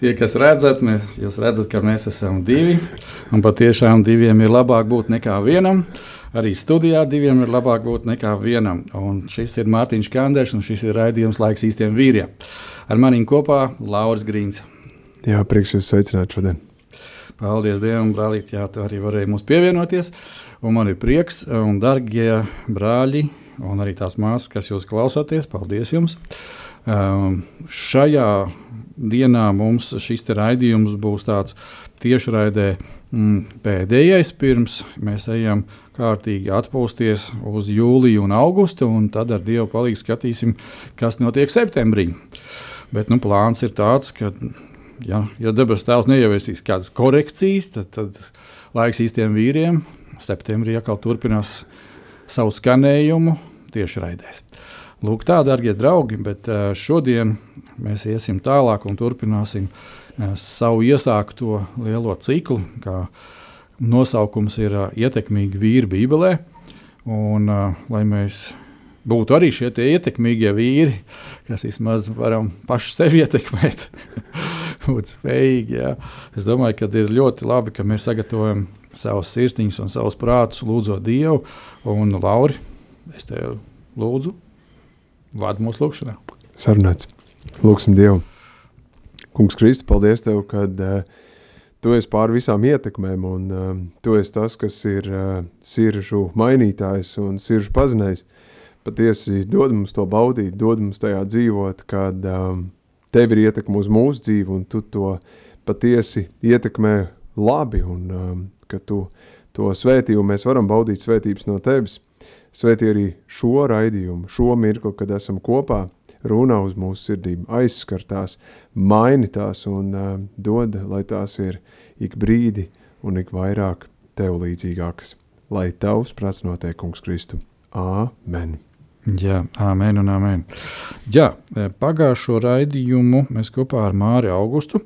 tie, kas redzat, mēs, jūs redzat, ka mēs esam divi, un patiešām diviem ir labāk būt nekā vienam. Arī studijā diviem ir labāk būt nekā vienam. Un šis ir Mārtiņš Kanders, un šis ir raidījums laiks īstiem vīriem. Ar maniem kopā Lauris Grīns. Jā, prieks jūs sveicināt šodien. Paldies Dievam, brālīt, jā, tu arī varēji mums pievienoties. Un man ir prieks, un darbie brāļi, un arī tās māsas, kas jūs klausāties, paldies jums. Um, šajā dienā mums šis raidījums būs tāds tiešraidē mm, pēdējais, pirms mēs ejam kārtīgi atpūsties uz jūliju un augustu, un tad ar Dievu palīdzību skatīsim, kas notiek septembrī. Bet nu, plāns ir tāds, ka, ja, ja debesu tēvs neieviesīs kādas korekcijas, tad, tad laiks īstiem vīriem septembrī atkal turpinās savu skanējumu tieši raidēs. Lūk, tā, darbie draugi, bet eh, šodien mēs iesim tālāk un turpināsim eh, savu iesākto lielo ciklu, kā nosaukums ir uh, ietekmīgi vīri Bībelē. Un, lai mēs būtu arī šie ietekmīgie vīri, kas vismaz varam paši sevi ietekmēt, būt spējīgi. Jā. Es domāju, ka ir ļoti labi, ka mēs sagatavojam savus sirsniņus un savus prātus, lūdzot Dievu. Un, Lauri, es tev lūdzu, vadu mūsu lūgšanā. Sarunāts. Lūksim Dievu. Kungs Kristus, paldies Tev, kad uh, tu esi pār visām ietekmēm, un uh, tu esi tas, kas ir uh, siržu mainītājs un siržu pazinējs. Patiesi dod mums to baudīt, dod mums tajā dzīvot, kad um, tev ir ietekme uz mūsu dzīvi, un tu to patiesi ietekmē labi, un um, ka tu to svētījumu mēs varam baudīt svētības no tevis. Svētī arī šo raidījumu, šo mirkli, kad esam kopā, runā uz mūsu sirdīm, aizskar tās, maini tās un uh, dod, lai tās ir ik brīdi un ik vairāk tev līdzīgākas. Lai tavs prāts notiek, kungs Kristu. Āmen! Jā, amen un amen. Jā, pagājušo raidījumu mēs kopā ar Māri Augustu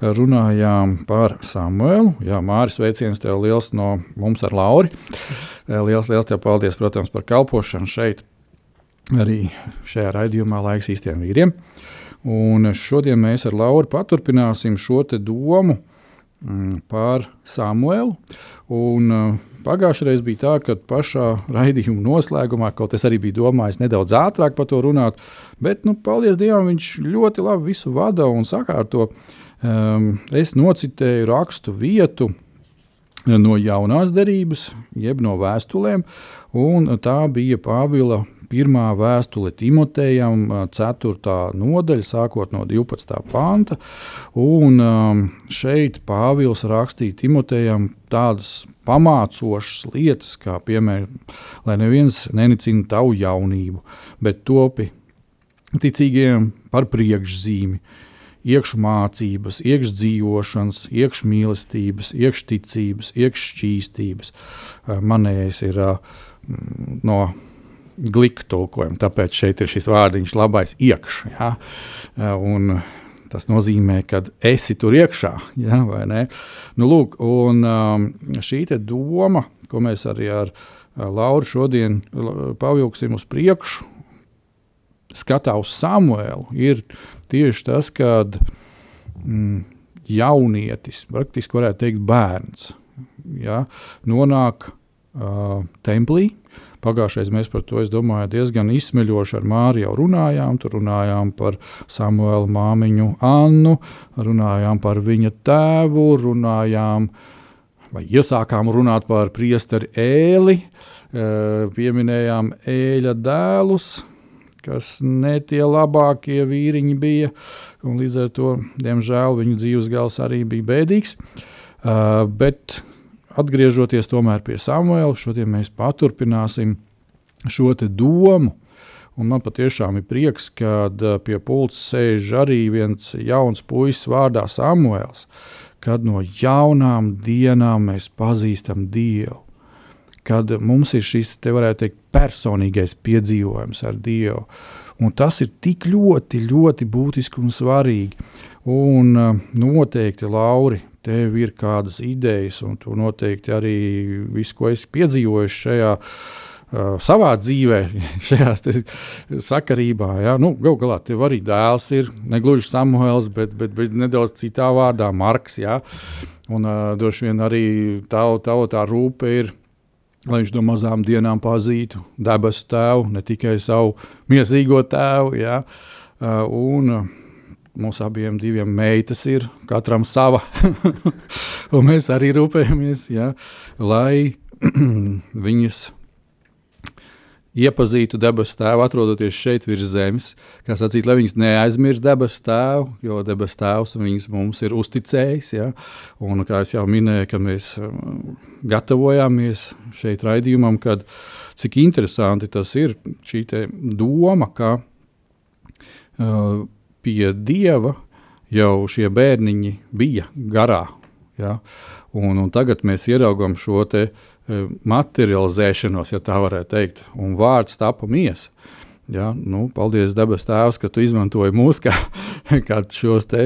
runājām par Samuelu. Jā, Māris veiciens tev liels no mums ar Lauri. Liels, liels tev paldies, protams, par kalpošanu šeit arī šajā raidījumā laiks īstiem vīriem. Un šodien mēs ar Lauru paturpināsim šo domu mm, par Samuelu. Un, uh, Pagājušajā reizē bija tā, ka pašā raidījuma noslēgumā, kaut es arī biju domājis nedaudz ātrāk par to runāt, bet, nu, paldies Dievam, viņš ļoti labi visu vada un sakārto. Um, es nocitēju rakstu vietu no jaunās derības, jeb no vēstulēm, un tā bija Pāvila pirmā vēstule Timotejam, 4. nodaļa, sākot no 12. panta. Un šeit Pāvils rakstīja Timotejam tādas pamācošas lietas, kā piemēram, lai neviens nenicina tavu jaunību, bet topi ticīgiem par priekšzīmi. Iekšmācības, iekšdzīvošanas, iekšmīlestības, iekšticības, iekššķīstības. Manējais ir no gliku tulkojumu. Tāpēc šeit ir šis vārdiņš labais iekš. Ja? Un tas nozīmē, ka esi tur iekšā. Ja, nu, lūk, un, um, šī doma, ko mēs arī ar Lauru šodien pavilksim uz priekšu, skatā uz Samuēlu, ir tieši tas, kad mm, jaunietis, praktiski varētu teikt, bērns, ja, nonāk uh, templī, Pagājušajā mēs par to domāju, diezgan izsmeļoši ar Māriju runājām. Tur runājām par Samuēlu māmiņu Annu, runājām par viņa tēvu, runājām vai iesākām runāt par priesteri ēli, pieminējām ēļa dēlus, kas ne tie labākie vīriņi bija, līdz ar to, diemžēl, viņu dzīves gals arī bija bēdīgs. Bet atgriežoties pie Samuela, šodien mēs paturpināsim šo domu. Un man patiešām ir prieks, ka pie pulca sēž arī viens jauns puisis vārdā Samuēls, kad no jaunām dienām mēs pazīstam Dievu. Kad mums ir šis, te varētu teikt, personīgais piedzīvojums ar Dievu. Un tas ir tik ļoti, ļoti būtiski un svarīgi. Un noteikti, Lauri, tev ir kādas idejas, un tu noteikti arī visu, ko esi piedzīvojis šajā uh, savā dzīvē, šajā sakarībā. Ja? Nu, Galu galā tev arī dēls ir negluži Samuēls, bet, bet, bet nedaudz citā vārdā Marks. Ja? Un uh, droši vien arī tavu tā, tā rūpe ir. Lai viņš no mazām dienām pazītu debesu tēvu, ne tikai savu mīlestīgo tēvu. Ja? Uh, un, uh, Mums abiem diviem meitas ir, katram sava. un mēs arī rūpējamies, ja, lai viņas iepazītu debesu tēvu, atrodoties šeit virs zemes. Kā sacīt, lai viņas neaizmirst debesu tēvu, jo debesu tēvs viņas mums ir uzticējis. Ja? Un, kā jau minēju, kad mēs um, gatavojāmies šeit raidījumam, kad cik interesanti tas ir, šī doma, ka uh, pie dieva jau šie bērniņi bija garā. Ja? Un, un tagad mēs ieraugām šo te, e, materializēšanos, ja tā varētu teikt, un vārds tapa miesa. Ja, nu, paldies, debes Tēvs, ka tu izmantoji mūsu kā, kā šos ce,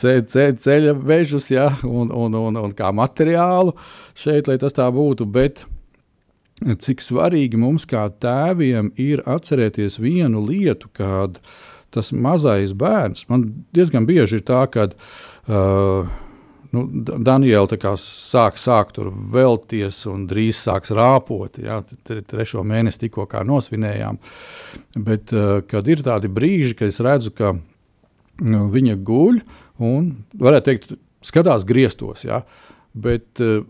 ce, ceļa vežus ja, un, un, un, un kā materiālu šeit, lai tas tā būtu. Bet cik svarīgi mums kā tēviem ir atcerēties vienu lietu, kad uh, tas mazais bērns, man diezgan bieži ir tā, ka uh, nu, Daniela sāk, sāk tur vēlties un drīz sāks rāpot. Jā, trešo mēnesi tikko nosvinējām. Bet, uh, kad ir tādi brīži, kad es redzu, ka nu, viņa guļ un, varētu teikt, skatās griestos. Jā, bet, uh,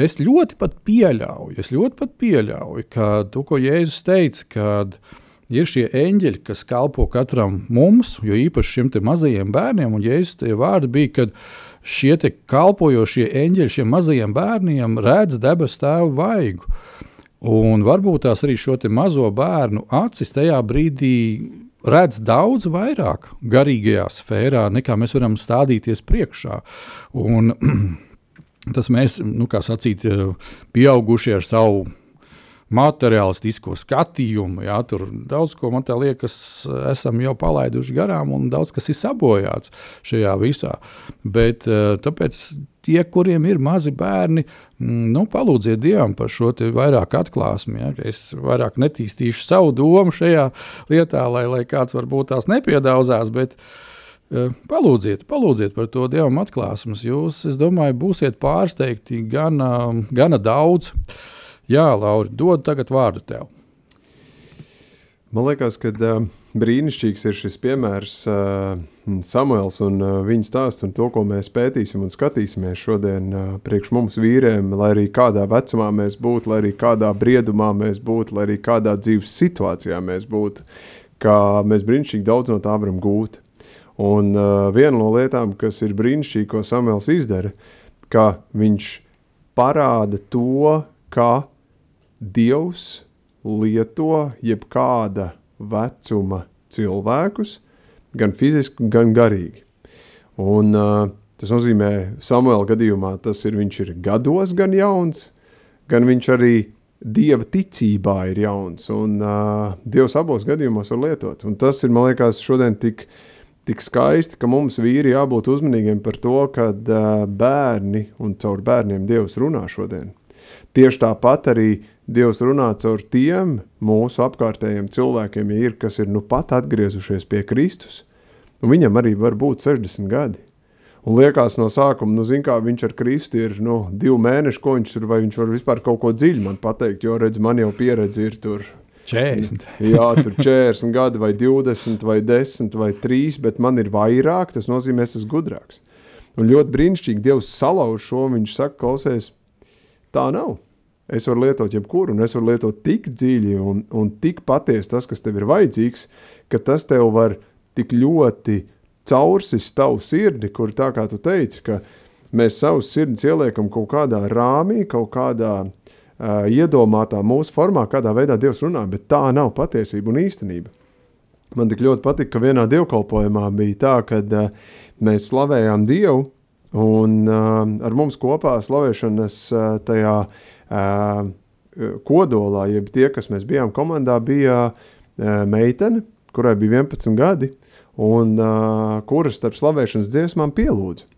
Es ļoti pat pieļauju, es ļoti pat pieļauju, ka to, ko Jēzus teica, kad uh, ir šie eņģeļi, kas kalpo katram mums, jo īpaši šiem mazajiem bērniem, un Jēzus tie vārdi bija, kad šie kalpojošie eņģeļi šiem mazajiem bērniem redz debesu tēvu vaigu. Un varbūt tās arī šo mazo bērnu acis tajā brīdī redz daudz vairāk garīgajā sfērā, nekā mēs varam stādīties priekšā. Un, tas mēs, nu, kā sacīt, pieaugušie ar savu materiālistisko skatījumu. Jā, tur daudz ko man liekas, esam jau palaiduši garām, un daudz kas ir sabojāts šajā visā. Bet eh, tāpēc tie, kuriem ir mazi bērni, mm, nu, palūdziet Dievam par šo vairāk atklāsmi. Ja, es vairāk netīstīšu savu domu šajā lietā, lai, lai kāds varbūt tās nepiedāvās. Uh, Palūdziet, palūdziet par to dievam atklāsmes. Jūs, es domāju, būsiet pārsteigti gana, gana daudz. Uh, Jā, Laura, dod tagad vārdu tev. Man liekas, ka uh, brīnišķīgs ir šis piemērs, uh, Samuēls un uh, viņa stāsts, un to, ko mēs pētīsim un skatīsimies šodien uh, priekš mums vīriem, lai arī kādā vecumā mēs būtu, lai arī kādā briedumā mēs būtu, lai arī kādā dzīves situācijā mēs būtu, kā mēs brīnišķīgi daudz no tā varam gūt. Un uh, viena no lietām, kas ir brīnišķīgi, ko Samuēls izdara, ka viņš parāda to, ka Dievs lieto jebkāda vecuma cilvēkus, gan fiziski, gan garīgi. Un, uh, tas nozīmē, Samuēlā gadījumā tas ir viņš ir gados gan jauns, gan viņš arī Dieva ticībā ir jauns. Un, uh, Dievs abos gadījumos var lietot. Un tas ir, man liekas, šodien tik, tik skaisti, ka mums vīri jābūt uzmanīgiem par to, ka uh, bērni un caur bērniem Dievs runā šodien. Tieši tāpat arī Dievs runā caur tiem mūsu apkārtējiem cilvēkiem, ja ir, kas ir nu pat atgriezušies pie Kristus, un viņam arī var būt 60 gadi. Un liekas no sākuma, nu, zin kā viņš ar Kristu ir, nu, divi mēneši, ko viņš ir, vai viņš var vispār kaut ko dziļi man pateikt, jo, redz, man jau pieredze ir tur 40. jā, tur 40 gadi, vai 20, vai 10, vai 3, bet man ir vairāk, tas nozīmē, es esmu gudrāks. Un ļoti brīnišķīgi Dievs salauž šo, viņš saka, klausies, Tā nav. Es varu lietot jebkuru, un es varu lietot tik dziļi un, un tik patiesi tas, kas tev ir vajadzīgs, ka tas tev var tik ļoti caursist tavu sirdi, kur tā kā tu teici, ka mēs savus sirdis ieliekam kaut kādā rāmī, kaut kādā uh, iedomātā mūsu formā, kādā veidā Dievs runā, bet tā nav patiesība un īstenība. Man tik ļoti patika, ka vienā dievkalpojumā bija tā, ka uh, mēs slavējām Dievu, un uh, ar mums kopā slavēšanas uh, tajā uh, kodolā, jeb tie, kas mēs bijām komandā, bija uh, meitene, kurai bija 11 gadi, un uh, kuras starp slavēšanas dziesmām pielūdza.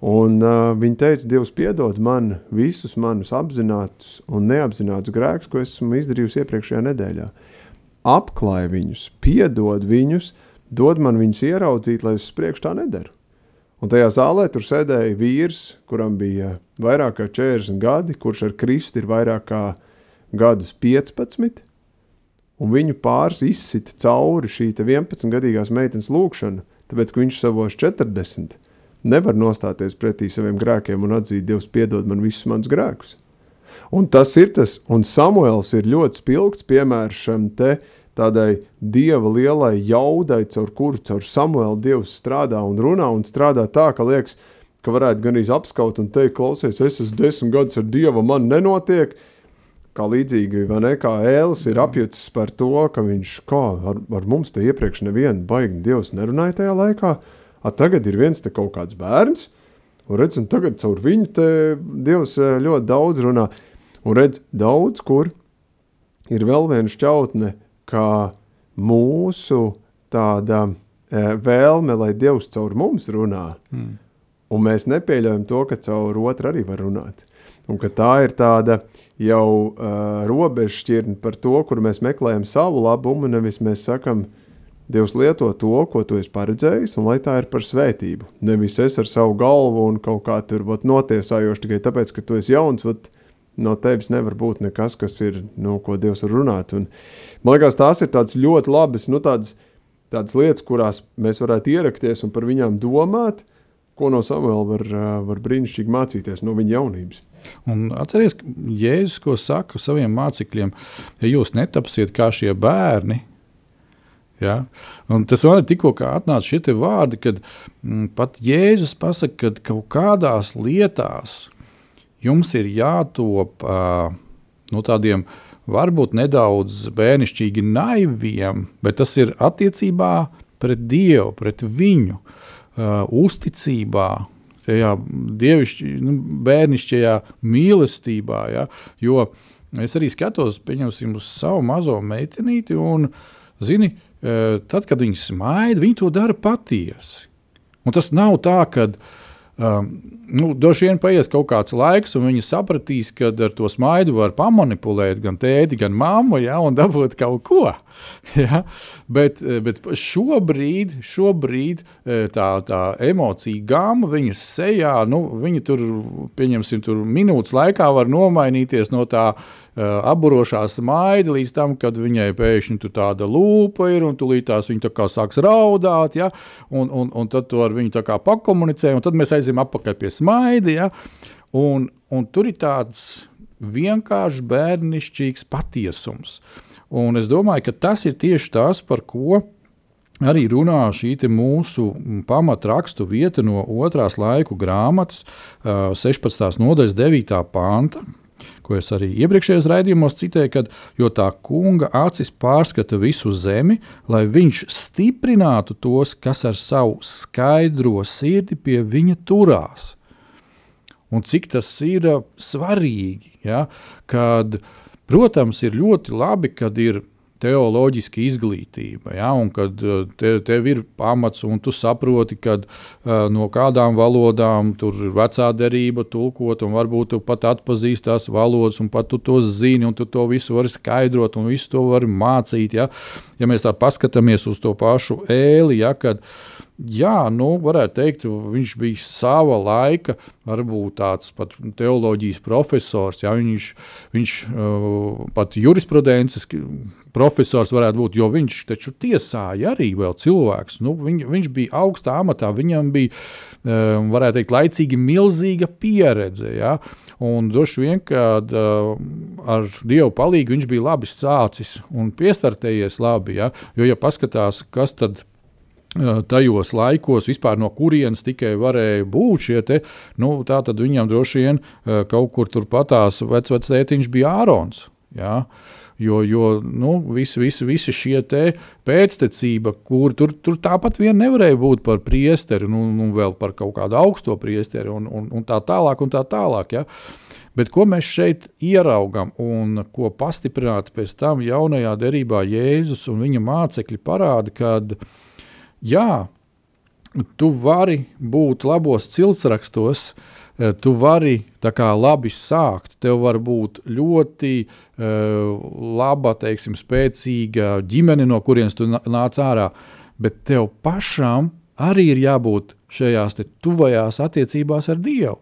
Un uh, viņa teica, Dievs, piedod man visus manus apzinātus un neapzinātus grēkus, ko esmu izdarījusi iepriekšējā nedēļā. Apklāj viņus, piedod viņus, dod man viņus ieraudzīt, lai es uz priekšu tā nedaru. Un tajā zālē tur sēdēja vīrs, kuram bija vairāk kā 40 gadi, kurš ar Kristu ir vairāk kā gadus 15, un viņu pāris izsita cauri šī 11-gadīgās meitenes lūkšana, tāpēc, ka viņš savos 40 nevar nostāties pretī saviem grēkiem un atzīt, Dievs piedod man visus manus grēkus. Un tas ir tas, un Samuels ir ļoti spilgts piemērs šam te uh, tādai dieva lielai jaudai, caur kuru caur Samuelu dievs strādā un runā un strādā tā, ka liekas, ka varētu gan arī apskaut un teikt, klausies, es esmu desmit gadus ar dievu, man nenotiek. Kā līdzīgi, vai ne? Kā Ēlis ir apjucis par to, ka viņš kā, ar, ar mums te iepriekš nevienu baigi dievs nerunāja tajā laikā. A, tagad ir viens te kaut kāds bērns, un redz, un tagad caur viņu te dievs eh, ļoti daudz runā. Un redz, daudz kur ir vēl viena šķautne ka mūsu tāda e, vēlme, lai Dievs caur mums runā, mm. un mēs nepieļaujam to, ka caur otru arī var runāt. Un ka tā ir tāda jau uh, robežšķirne par to, kur mēs meklējam savu labumu, nevis mēs sakam, Dievs lieto to, ko tu esi paredzējis, un lai tā ir par svētību. Nevis es ar savu galvu un kaut kā tur vat, notiesājoši tikai tāpēc, ka tu esi jauns, vat, no tevis nevar būt nekas, kas ir, nu, ko Dievs var runāt. Un, man liekas, tās ir tādas ļoti labas, nu, tādas, tādas lietas, kurās mēs varētu ierakties un par viņām domāt, ko no Samuela var, var brīnišķīgi mācīties no viņa jaunības. Un atcerieties, Jēzus, ko saka saviem mācekļiem, ja jūs netapsiet kā šie bērni, Ja? Un tas man tikko atnāca šie vārdi, kad mm, pat Jēzus pasaka, ka kaut kādās lietās jums ir jātop uh, no tādiem varbūt nedaudz bērnišķīgi naiviem, bet tas ir attiecībā pret Dievu, pret viņu, uh, uzticībā, tajā dievišķi, nu, bērnišķajā mīlestībā. Ja? Jo es arī skatos uz savu mazo meitenīti, un, zini, tad, kad viņi smaida, viņi to dara patiesi. Un tas nav tā, ka uh, Um, nu, Droši vien paies kaut kāds laiks, un viņi sapratīs, ka ar to smaidu var pamanipulēt gan tēti, gan mammu, ja, un dabūt kaut ko. Ja? Bet, bet šobrīd, šobrīd e, tā, tā emocija gama viņas sejā, nu, viņa tur, pieņemsim, tur minūtes laikā var nomainīties no tā uh, apburošā smaida līdz tam, kad viņai pēkšņi tāda lūpa ir un tūlītās viņa tā kā sāks raudāt, ja? un, un, un tad to ar viņu tā kā pakomunicē, un tad mēs aizim apakaļ pie smaida, ja? un, un tur ir tāds vienkāršs bērnišķīgs patiesums. Un es domāju, ka tas ir tieši tas, par ko arī runā šī mūsu pamatrakstu vieta no otrās laiku grāmatas, 16. nodaļas 9. panta. Ko es arī iepriekšējos raidījumos citēju, kad tā kunga acis pārskata visu zemi, lai viņš stiprinātu tos, kas ar savu skaidro sirdi pie viņa turās. Un cik tas ir svarīgi, ja, kad Protams, ir ļoti labi, kad ir teoloģiska izglītība, ja, kad uh, te, tev ir pamats, un tu saproti, kad, uh, no kādām valodām tur ir vecā derība tulkot, un varbūt tu pat atpazīsti tās valodas, un pat tu to zini, un tu to visu vari skaidrot, un visu to vari mācīt. Ja, ja mēs tā paskatāmies uz to pašu ēli, ja, kad jā, nu, varētu teikt, viņš bija sava laika, varbūt tāds pat teoloģijas profesors. Jā, viņš viņš uh, pat jurisprudences profesors varētu būt, jo viņš taču tiesāja arī vēl cilvēks. Nu, viņ, viņš bija augstā amatā, viņam bija, uh, varētu teikt, laicīgi milzīga pieredze. Jā. Un droši vien, kad uh, ar Dievu palīdzību viņš bija labi sācis un piestartējies labi. Ja? Jo, ja paskatās, kas tad tajos laikos, vispār no kurienes tikai varēja būt šie te, nu, tā tad viņam droši vien kaut kur turpatās vecvectētiņš bija Ārons. Ja? Jo, jo nu, visi, visi, visi šie pēctecība, kur tur, tur tāpat vien nevarēja būt par priesteri, nu, nu vēl par kaut kādu augsto priesteri un, un, un tā tālāk. Un tā tālāk ja? Bet ko mēs šeit ieraugām un ko pastiprināti pēc tam jaunajā derībā Jēzus un viņa mācekļi parāda, kad uh, jā, tu vari būt labos ciltsrakstos, eh, tu vari kā, labi sākt. Tev var būt ļoti uh, laba, teiksim, spēcīga ģimene, no kurienes tu nāc ārā, bet tev pašam arī ir jābūt šajās tuvajās attiecībās ar Dievu.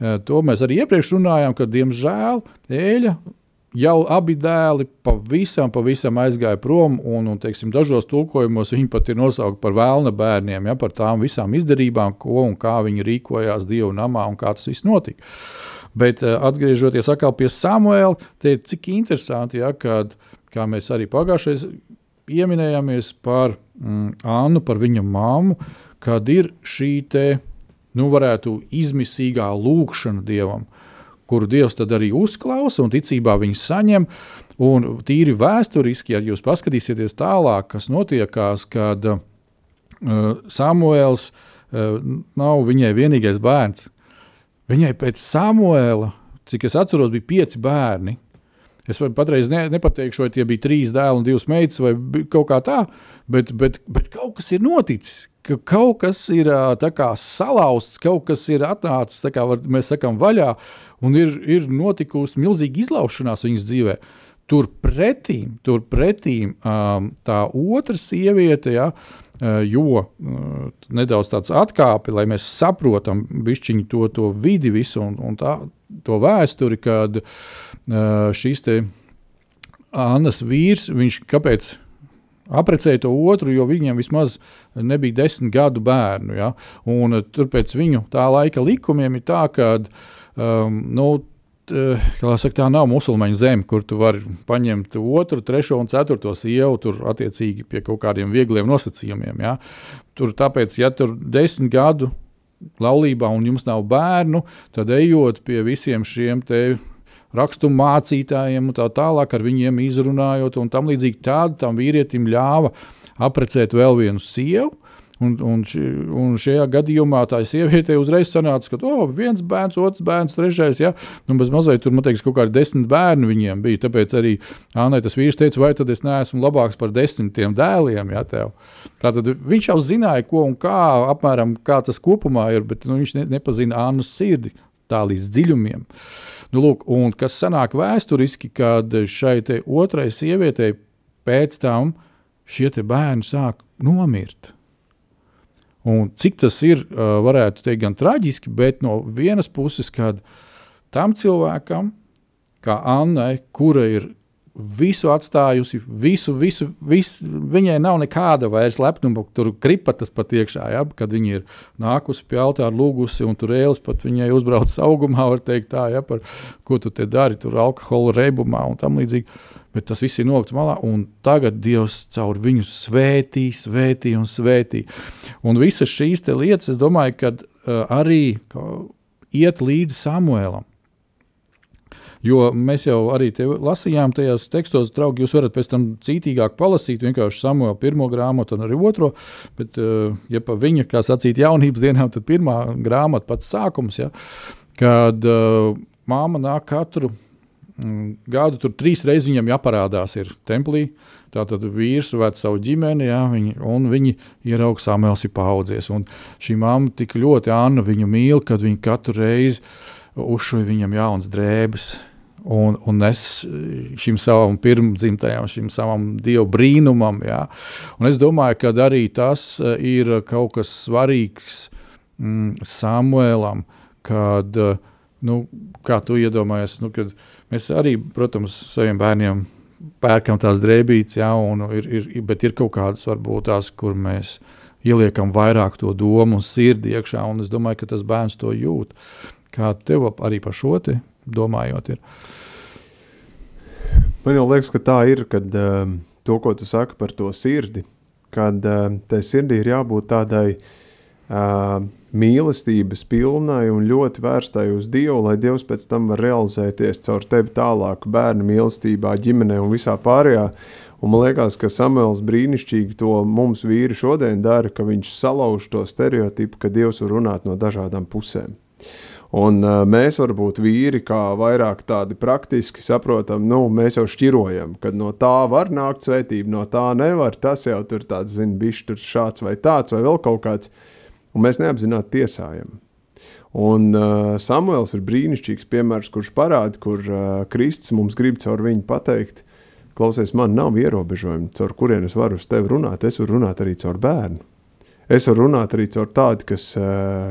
Uh, to mēs arī iepriekš runājām, ka, diemžēl, eļļa jau abi dēli pavisam, pavisam aizgāja prom, un, un teiksim, dažos tulkojumos viņi pat ir nosaukti par vēlna bērniem, ja, par tām visām izdarībām, ko un kā viņi rīkojās Dieva namā un kā tas viss notika. Bet uh, atgriežoties pie Samuela, te ir cik interesanti, ja, kad, kā mēs arī pagājušajā pieminējāmies par mm, Annu, par viņa māmu, kad ir šī te, nu, varētu izmisīgā lūkšana Dievam. Uh, kuru Dievs tad arī uzklausa un ticībā viņu saņem. Un tīri vēsturiski, ja jūs paskatīsieties tālāk, kas notiekās, kad uh, Samuēls uh, nav viņai vienīgais bērns. Viņai pēc Samuēla, cik es atceros, bija pieci bērni. Es patreiz ne, nepateikšu, vai tie bija trīs dēli un divas meitas, vai kaut kā tā, bet, bet, bet kaut kas ir noticis ka kaut kas ir kā, salauzts, kaut kas ir atnācis, kā var, mēs sakām, vaļā, un ir, ir notikusi milzīga izlaušanās viņas dzīvē. Turpretī, turpretī um, tā otra sieviete, ja, jo nedaudz tāds atkāpi, lai mēs saprotam bišķiņu to, to vidi visu un, un tā, to vēsturi, kad šīs te Annas vīrs, viņš kāpēc Aprecēja to otru, jo viņam vismaz nebija desmit gadu bērnu. Ja? Un, eh, tur pēc viņu tā laika likumiem ir tā, ka um, nu, saka, tā nav musulmaņu zeme, kur tu vari paņemt otru, trešo un ceturto sievu, tur attiecīgi pie kaut kādiem viegliem nosacījumiem. Ja? Tur tāpēc, ja tur desmit gadu laulībā un jums nav bērnu, tad ejot pie visiem šiem te rakstu mācītājiem un tā tālāk, ar viņiem izrunājot, un tam līdzīgi tādu tam vīrietim ļāva aprecēt vēl vienu sievu. Un, un, ši, un šajā gadījumā tā sieviete uzreiz sanāca, ka oh, viens bērns, otrs bērns, trešais. Ja? Nu, mazliet tur, liekas, kaut kādi desmit bērni viņiem bija. Tāpēc arī Anai tas vīrs teica, vai tad es neesmu labāks par desmitiem dēliem. Ja, tev? Tātad viņš jau zināja, ko un kā, apmēram, kā tas kopumā ir, bet nu, viņš ne, nepazina Annas sirdi tā līdz dziļumiem. Nu, lūk, un kas sanāk vēsturiski, kad šai otrai sievietei pēc tam šie bērni sāk nomirt. Un cik tas ir, varētu teikt, gan traģiski, bet no vienas puses, kad tam cilvēkam, kā Annai, kura ir visu atstājusi, visu, visu, visu, viņai nav nekāda vairs lepnuma, tur kripatas pat iekšā, ja, kad viņa ir nākusi pie altāra, lūgusi, un tur ēlas pat viņai uzbrauc augumā, var teikt tā, ja, par ko tu te dari, tur alkohola reibumā un tam līdzīgi. Bet tas viss ir nolikts malā, un tagad Dievs caur viņu svētī, svētī un svētī. Un visas šīs lietas, es domāju, ka uh, arī iet līdzi Samuēlam. Jo mēs jau arī lasījām tajos tekstos, draugi, jūs varat pēc tam cītīgāk palasīt, vienkārši Samuela pirmo grāmatu un arī otro. Bet, eh, ja pa viņa, kā sacīt, jaunības dienām, tad pirmā grāmata pats sākums, ja, kad uh, māma nāk katru gadu, tur trīs reizes viņam jāparādās ir templī. Tātad vīrs ved savu ģimeni, jā, viņi, un viņi ieraudzīja, Samuēls ir paudzies. Un šī mamma tik ļoti Anna viņu mīl, kad viņa katru reizi uzšuja viņam jaunas drēbes, un, un es šim savam pirmdzimtajam, šim savam dievu brīnumam. Ja? Un es domāju, ka arī tas eh, ir kaut kas svarīgs mm, Samuēlam, kad, eh, nu, kā tu iedomājies, nu, kad mēs arī, protams, saviem bērniem pērkam tās drēbītes, ja, un ir, ir, bet ir kaut kādas varbūt tās, kur mēs ieliekam vairāk to domu un sirdi iekšā, un es domāju, ka tas bērns to jūt. Kā tev arī par šo te domājot? Ir? Man liekas, ka tā ir, kad um, to, ko tu saki par to sirdi, kad um, tai sirdī ir jābūt tādai uh, mīlestības pilnai un ļoti vērstai uz Dievu, lai Dievs pēc tam var realizēties caur tevi tālāk, bērnu mīlestībā, ģimenē un visā pārējā. Un man liekas, ka Samuēls brīnišķīgi to mums vīri šodien dara, ka viņš salauž to stereotipu, ka Dievs var runāt no dažādām pusēm. Un uh, mēs varbūt vīri, kā vairāk tādi praktiski saprotam, nu, mēs jau šķirojam, ka no tā var nākt svētība, no tā nevar. Tas jau tur tāds, zina, bišķi tur šāds vai tāds vai vēl kaut kāds, un mēs neapzināti tiesājam. Un uh, Samuēls ir brīnišķīgs piemērs, kurš parāda, kur uh, Kristus mums grib caur viņu pateikt, klausies, man nav ierobežojumi, caur kuriem es varu uz tevi runāt, es varu runāt arī caur bērnu. Es varu runāt arī caur tādu, kas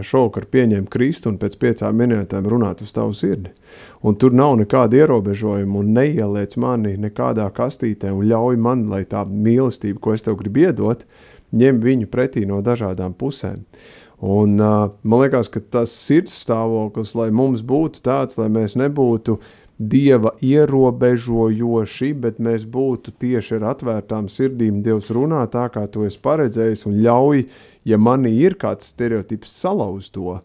šovakar pieņem Kristu un pēc piecām minūtēm runāt uz tavu sirdi. Un tur nav nekāda ierobežojuma un neieliec mani nekādā kastītē un ļauj man, lai tā mīlestība, ko es tev gribu iedot, ņem viņu pretī no dažādām pusēm. Un, uh, man liekas, ka tas sirds stāvoklis, lai mums būtu tāds, lai mēs nebūtu dieva ierobežojoši, bet mēs būtu tieši ar atvērtām sirdīm. Dievs runā tā, kā to es paredzēju, un ļauj ja manī ir kāds stereotips salauz to,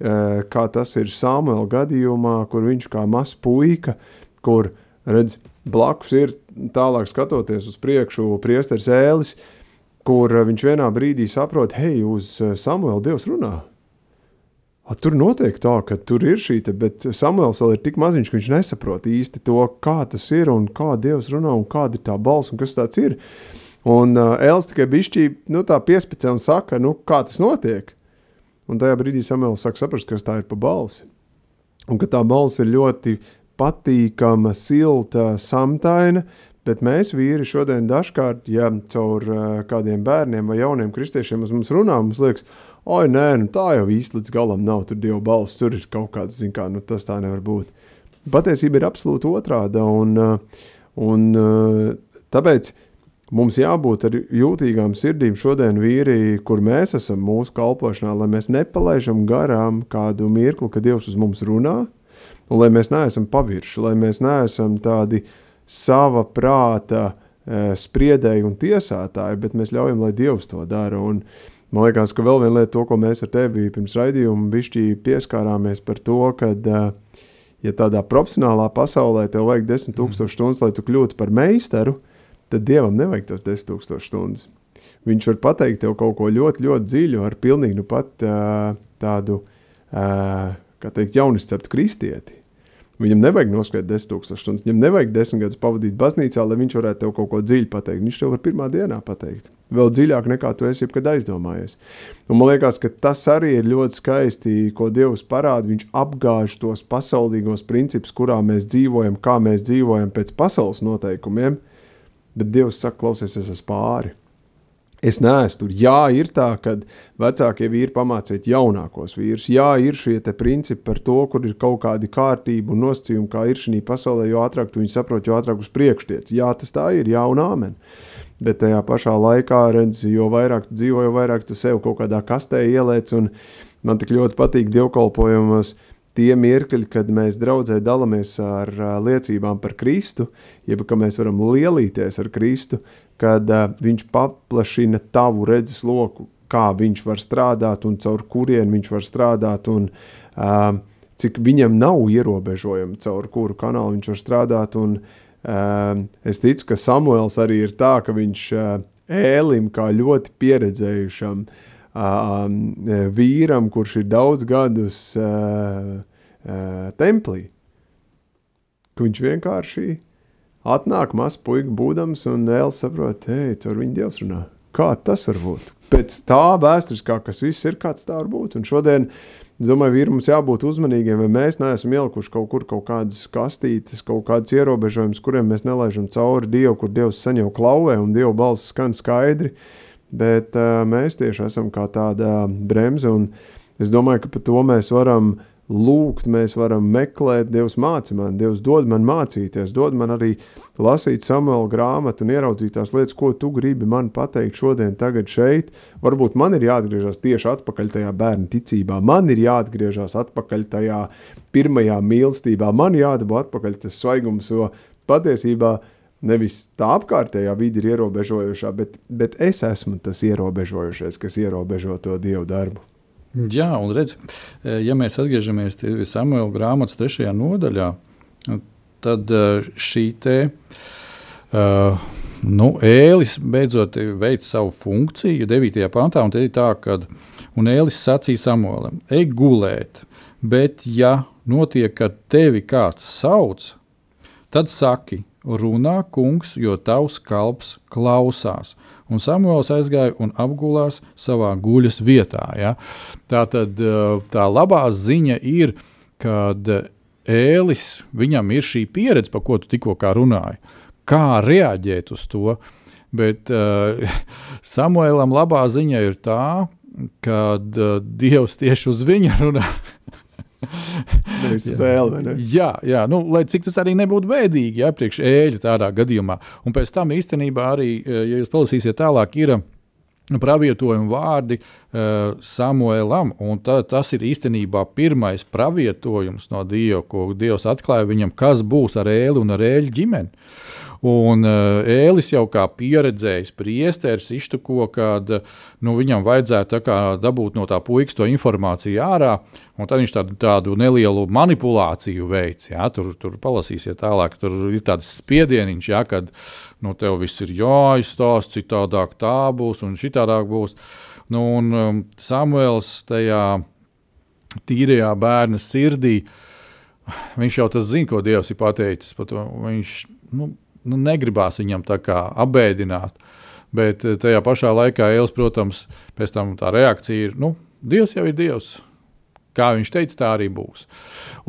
kā tas ir Samuela gadījumā, kur viņš kā mazs puika, kur redz, blakus ir tālāk skatoties uz priekšu priesteris ēlis, kur viņš vienā brīdī saprot, hei, uz eh, Samuela Dievs runā. A, tur notiek tā, ka tur ir šī, te, bet Samuēls vēl ir tik maziņš, ka viņš nesaprot īsti to, kā tas ir un kā Dievs runā un kāda ir tā balss un kas tāds ir. Un uh, Elsa tikai bišķī, nu, tā piespicē un saka, nu, kā tas notiek. Un tajā brīdī Samuēls sāk saprast, kas tā ir pa balsi. Un ka tā balss ir ļoti patīkama, silta, samtaina, bet mēs vīri šodien dažkārt, ja caur uh, kādiem bērniem vai jauniem kristiešiem uz mums runā, mums liekas, oi, nē, nu, tā jau īsti līdz galam nav, tur Dieva balss, tur ir kaut kāds, zin kā, nu, tas tā nevar būt. Patiesība ir absolūti otrāda, un, uh, un uh, tāpēc Mums jābūt ar jūtīgām sirdīm šodien, vīri, kur mēs esam mūsu kalpošanā, lai mēs nepalaidām garām kādu mirkli, kad Dievs uz mums runā, un lai mēs neesam pavirši, lai mēs neesam tādi sava prāta e, spriedēji un tiesātāji, bet mēs ļaujam, lai Dievs to dara. Un man liekas, ka vēl viena lieta, to, ko mēs ar tevi pirms raidījuma bišķī pieskārāmies par to, kad, e, ja tādā profesionālā pasaulē tev vajag desmit tūkstoši stundas, lai tu kļūtu par meistaru, tad dievam nevajag tos 10,000 stundas. Viņš var pateikt tev kaut ko ļoti, ļoti dziļu, ar pilnīgi nu pat uh, tādu, kā teikt, jaunisceptu kristieti. Viņam nevajag noskriet 10,000 stundas, viņam nevajag 10 gadus pavadīt baznīcā, lai viņš varētu tev kaut ko dziļu pateikt. Viņš tev var pirmā dienā pateikt. Vēl dziļāk nekā tu esi jebkad aizdomājies. Un man liekas, ka tas arī ir ļoti skaisti, ko Dievs parāda. Viņš apgāž tos pasaulīgos principus, kurā mēs dzīvojam, kā mēs dzīvojam pēc pasaules noteikumiem bet Dievs saka, klausies, es esmu pāri. Es neesmu tur. Jā, ir tā, ka vecākie vīri pamācīt jaunākos vīrus. Jā, ir šie principi par to, kur ir kaut kāda kārtība un nosacījumi, kā ir šī pasaulē. Jo ātrāk tu viņu saproti, jo ātrāk uz priekšu tiec. Jā, tas tā ir, jā, un āmen. Bet tajā pašā laikā, redz, jo vairāk tu dzīvo, jo vairāk tu sev kaut kādā kastē ieliec. Man tik ļoti patīk dievkalpojumos, tie mirkļi, kad mēs draudzē dalāmies ar liecībām par Kristu, jeb ka mēs varam lielīties ar Kristu, kad uh, viņš paplašina tavu redzes loku, kā viņš var strādāt un caur kurien viņš var strādāt un uh, cik viņam nav ierobežojumi, caur kuru kanālu viņš var strādāt. Un, uh, es ticu, ka Samuēls arī ir tā, ka viņš uh, ēlim kā ļoti pieredzējušam uh, vīram, kurš ir daudz gadus templī. Ka viņš vienkārši atnāk mazs puika būdams un Dēls saprot, hei, caur viņu Dievs runā. Kā tas var būt? Pēc tā vēsturiskā, kas viss ir, kāds tā var būt. Un šodien, es domāju, vīri mums jābūt uzmanīgiem, vai mēs neesam ielikuši kaut kur kaut kādas kastītes, kaut kādas ierobežojumus, kuriem mēs nelaižam cauri Dievu, kur Dievs jau klauvē un Dieva balss skan skaidri. Bet uh, mēs tieši esam kā tāda bremze, un es domāju, ka par to mēs varam lūgt, mēs varam meklēt, Dievs māca man, Dievs dod man mācīties, dod man arī lasīt samuēlu grāmatu un ieraudzīt tās lietas, ko tu gribi man pateikt šodien, tagad šeit. Varbūt man ir jāatgriežas tieši atpakaļ tajā bērnu ticībā, man ir jāatgriežas atpakaļ tajā pirmajā mīlestībā, man jādabū atpakaļ tas svaigums, jo patiesībā nevis tā apkārtējā vide ir ierobežojošā, bet, bet es esmu tas ierobežojošais, kas ierobežo to Dievu darbu. Jā, un redz, e, ja mēs atgriežamies pie Samuela grāmatas trešajā nodaļā, tad e, šī te, uh, nu, ēlis beidzot veic savu funkciju 9. pantā, un te ir tā, ka, ēlis sacīja Samuēlam, ej gulēt, bet ja notiek, ka tevi kāds sauc, tad saki, runā kungs, jo tavs kalps klausās. Un Samuēls aizgāja un apgulās savā guļas vietā. Ja? Tā tad tā labā ziņa ir, kad ēlis, viņam ir šī pieredze, par ko tu tikko runāji. Kā reaģēt uz to? Bet uh, Samuēlam labā ziņa ir tā, ka uh, Dievs tieši uz viņa runā. Nevis uz ēli. Ne? Jā, jā nu, lai cik tas arī nebūtu bēdīgi, ja priekš ēļa tādā gadījumā. Un pēc tam īstenībā arī, ja jūs palasīsiet tālāk, ir pravietojuma vārdi uh, Samuēlam. Tā, tas ir īstenībā pirmais pravietojums no Dieva, ko Dievs atklāja viņam, kas būs ar ēli un ar ēļu ģimeni. Un uh, Ēlis jau kā pieredzējis priesteris iztuko, ka nu, viņam vajadzētu dabūt no tā puikas to informāciju ārā, un tad viņš tādu, tādu nelielu manipulāciju veids. Jā, tur, tur palasīsiet tālāk, tur ir tāds spiedieniņš, jā, kad nu, tev viss ir jāizstāsta, citādāk tā būs un šitādāk būs. Nu, un um, Samuēls tajā tīrajā bērna sirdī, viņš jau tas zina, ko Dievs ir pateicis. Viņš, nu, nu, negribās viņam tā kā apbēdināt. Bet eh, tajā pašā laikā Ēlis, protams, pēc tam tā reakcija ir, nu, Dievs jau ir Dievs. Kā viņš teica, tā arī būs.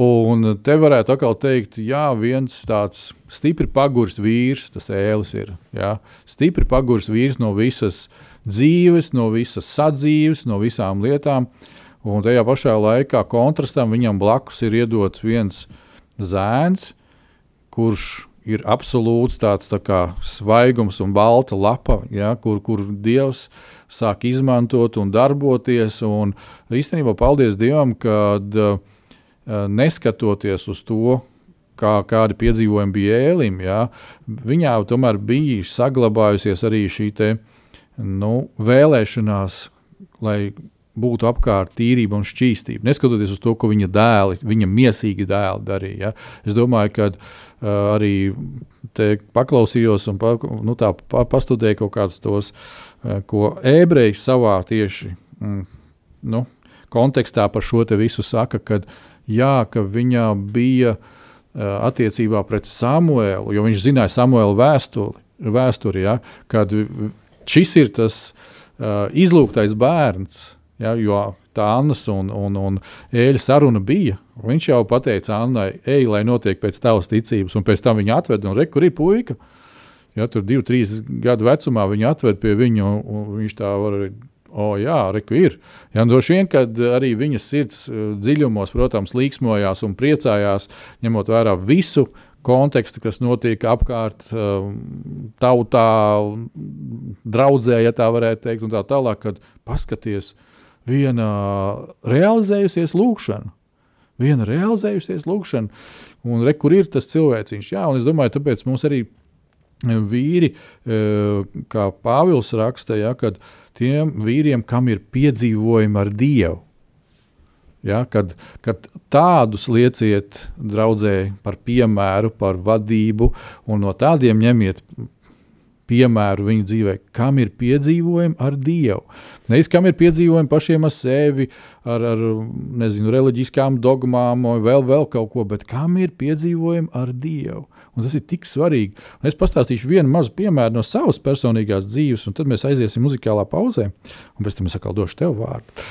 Un te varētu atkal teikt, jā, viens tāds stipri paguris vīrs, tas ēlis ir. Jā, stipri paguris vīrs no visas dzīves, no visas sadzīves, no visām lietām. Un tajā pašā laikā kontrastam viņam blakus ir iedots viens zēns, kurš ir absolūts tāds tā kā svaigums un balta lapa, ja, kur, kur Dievs sāk izmantot un darboties. Un īstenībā paldies Dievam, ka uh, neskatoties uz to, kā, kādi piedzīvojumi bija ēlim, ja, viņā tomēr bija saglabājusies arī šī te, nu, vēlēšanās, lai būtu apkārt tīrība un šķīstība. Neskatoties uz to, ko viņa dēli, viņa miesīgi dēli darīja. Ja. Es domāju, ka uh, arī te paklausījos un pa, nu, tā, pa, pastudēju kaut kādus tos, uh, ko ebreji savā tieši mm, nu, kontekstā par šo visu saka, kad jā, ka viņa bija uh, attiecībā pret Samuēlu, jo viņš zināja Samuēlu vēsturi, vēsturi ja, kad šis ir tas uh, izlūgtais bērns, Ja, jo tā Annas un, un, un Ēļa saruna bija. Viņš jau pateica Annai, ej, lai notiek pēc tavas ticības, un pēc tam viņa atveda un rekur ir puika. Ja, tur divi, trīs gadu vecumā viņa atved pie viņa, un, un viņš tā var arī. O, jā, reku ir. Jā, droši vien, kad arī viņas sirds eh, dziļumos, protams, līksmojās un priecājās, ņemot vērā visu kontekstu, kas notiek apkārt eh, tautā, draudzē, ja tā varētu teikt, un tā tālāk, kad paskaties, uh, viena realizējusies lūkšana. Viena realizējusies lūkšana, un re, kur ir tas cilvēciņš. Jā, un es domāju, tāpēc mums arī e, vīri, e, kā Pāvils raksta, ja, kad tiem vīriem, kam ir piedzīvojumi ar Dievu, ja, kad, kad tādus lieciet draudzē par piemēru, par vadību, un no tādiem ņemiet piemēru viņu dzīvē, kam ir piedzīvojumi ar Dievu. Nevis kam ir piedzīvojumi pašiem ar sevi, ar, ar nezinu, reliģiskām dogmām vai vēl, vēl kaut ko, bet kam ir piedzīvojumi ar Dievu. Un tas ir tik svarīgi. Un es pastāstīšu vienu mazu piemēru no savas personīgās dzīves, un tad mēs aiziesim muzikālā pauzē, un pēc tam es atkal došu tev vārdu.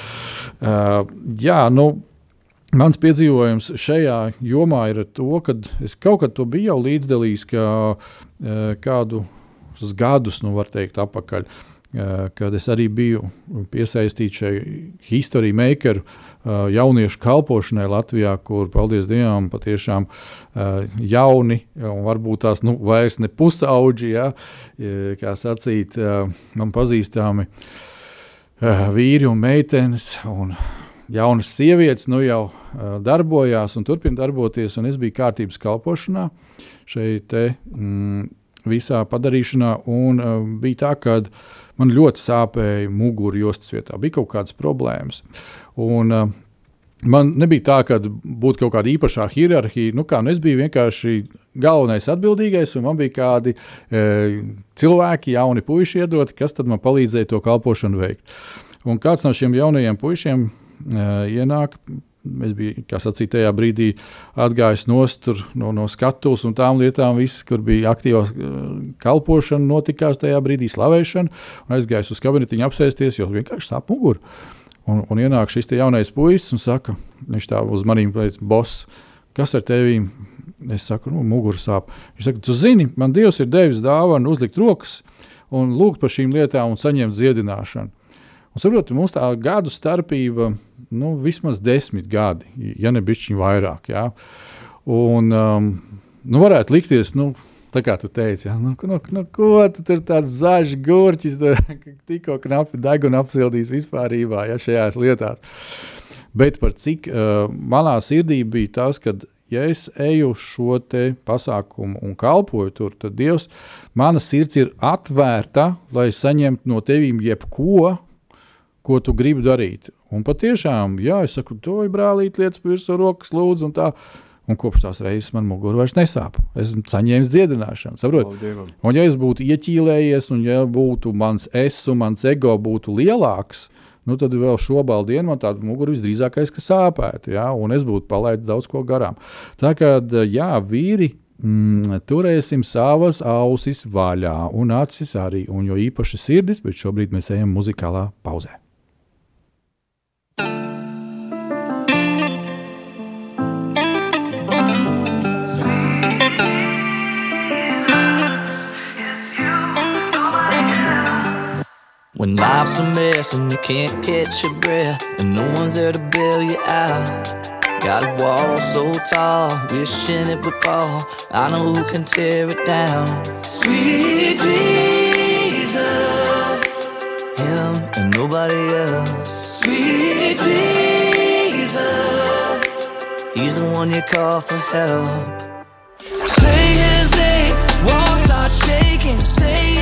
Uh, jā, nu, Mans piedzīvojums šajā jomā ir tas, ka es kaut kad to biju līdzdalījis, ka uh, kādu gadus, nu, teikt, atpakaļ. Uh, kad es arī biju piesaistīts šai historiju makeru jauniešu kalpošanai Latvijā, kur, paldies Dievam, patiešām jauni un varbūt tās nu, vairs ne pusauģi, ja, kā sacīt, man pazīstami vīri un meitenes. Un Jaunas sievietes nu jau darbojās un turpina darboties, un es biju kārtības kalpošanā šeit, mm, visā padarīšanā. Un, uh, bija tā, ka man ļoti sāpēja mugura jostas vietā, bija kaut kādas problēmas. Un, uh, Man nebija tā, ka būtu kaut kāda īpašā hierarhija. Nu, kā, nu es biju vienkārši galvenais atbildīgais, un man bija kādi e, cilvēki, jauni puiši iedoti, kas man palīdzēja to kalpošanu veikt. Un kāds no šiem jaunajiem puišiem e, ienāk Es biju, kā sacīju, tajā brīdī atgājis no, no skatuves un tām lietām, viss, kur bija aktīvā uh, kalpošana, notikās tajā brīdī slavēšana. Aizgājis uz kabinetiņu apsēsties, jo vienkārši sāp muguru. Un, un ienāk šis jaunais puisis un saka, viņš tā uz maniem teica, boss, kas ar tevi? Es saku, nu, mugura sāp. Viņš saka, tu zini, man Dievs ir devis dāvanu uzlikt rokas un lūgt par šīm lietām un saņemt dziedināšanu. Un, saprot, mums tā gadu starpība nu, vismaz desmit gadi, ja ne bišķiņi vairāk. Ja? Un, um, nu, varētu likties, nu, tā kā tu teici, ja? nu, nu, nu, ko tu tur tāds zaļš gurķis, tikko knapi deguna apsildījis vispārībā ja, šajās lietās. Bet par cik uh, manā sirdī bija tas, ka ja es eju uz šo pasākumu un kalpoju tur, tad Dievs, mana sirds ir atvērta, lai saņemtu no tevīm jebko, ko tu gribi darīt. Un patiešām, jā, es saku, to ir brālīt, lietas virsū rokas, lūdzu, un tā. Un kopš tās reizes man mugura vairs nesāp. Es saņēmu dziedināšanu. Saprot? Un, ja es būtu ieķīlējies, un ja būtu mans es un mans ego būtu lielāks, nu, tad vēl šobrīd dienā man tāda mugura visdrīzākais, ka sāpētu, ja? un es būtu palaidis daudz ko garām. Tā kā, jā, vīri, mm, turēsim savas ausis vaļā, un acis arī, un jo īpaši sirdis, bet šobrīd mēs ejam muzikālā pauzē. When life's a mess and you can't catch your breath, and no one's there to bail you out. Got a wall so tall, wishing it would fall. I know who can tear it down. Sweet Jesus, Him and nobody else. Sweet Jesus, He's the one you call for help. Say His name, walls start shaking. Say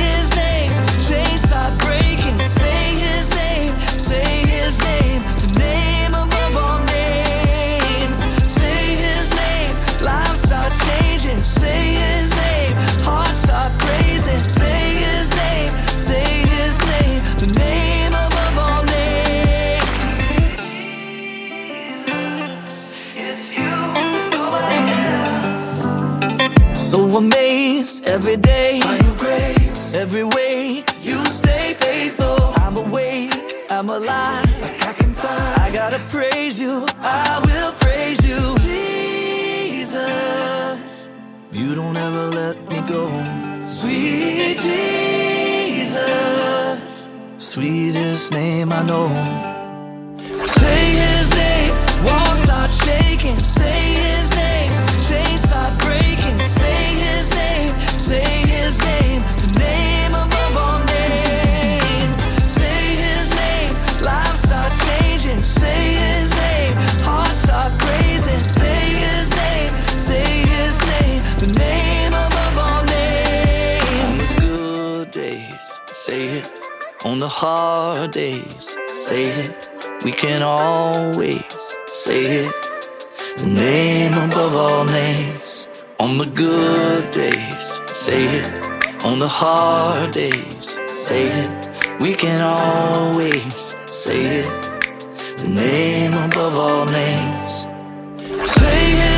every day. By your grace, every way you stay faithful. I'm awake, I'm alive. Like I can fly. I gotta praise you. I will praise you, Jesus. You don't ever let me go, sweet Jesus. Sweetest name I know. Say His name, walls start shaking. Say On the hard days, say it. We can always say it. The name above all names. On the good days, say it. on the hard days. Say it, we can always say it. The name above all names. Say his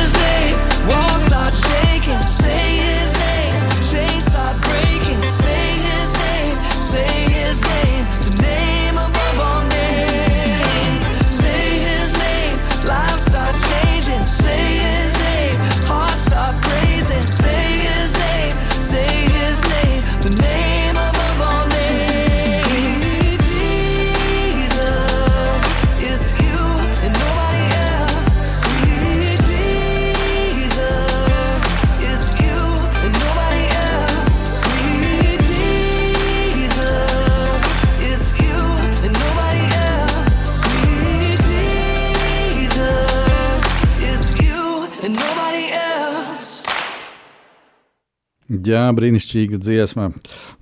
Jā, brīnišķīga dziesma.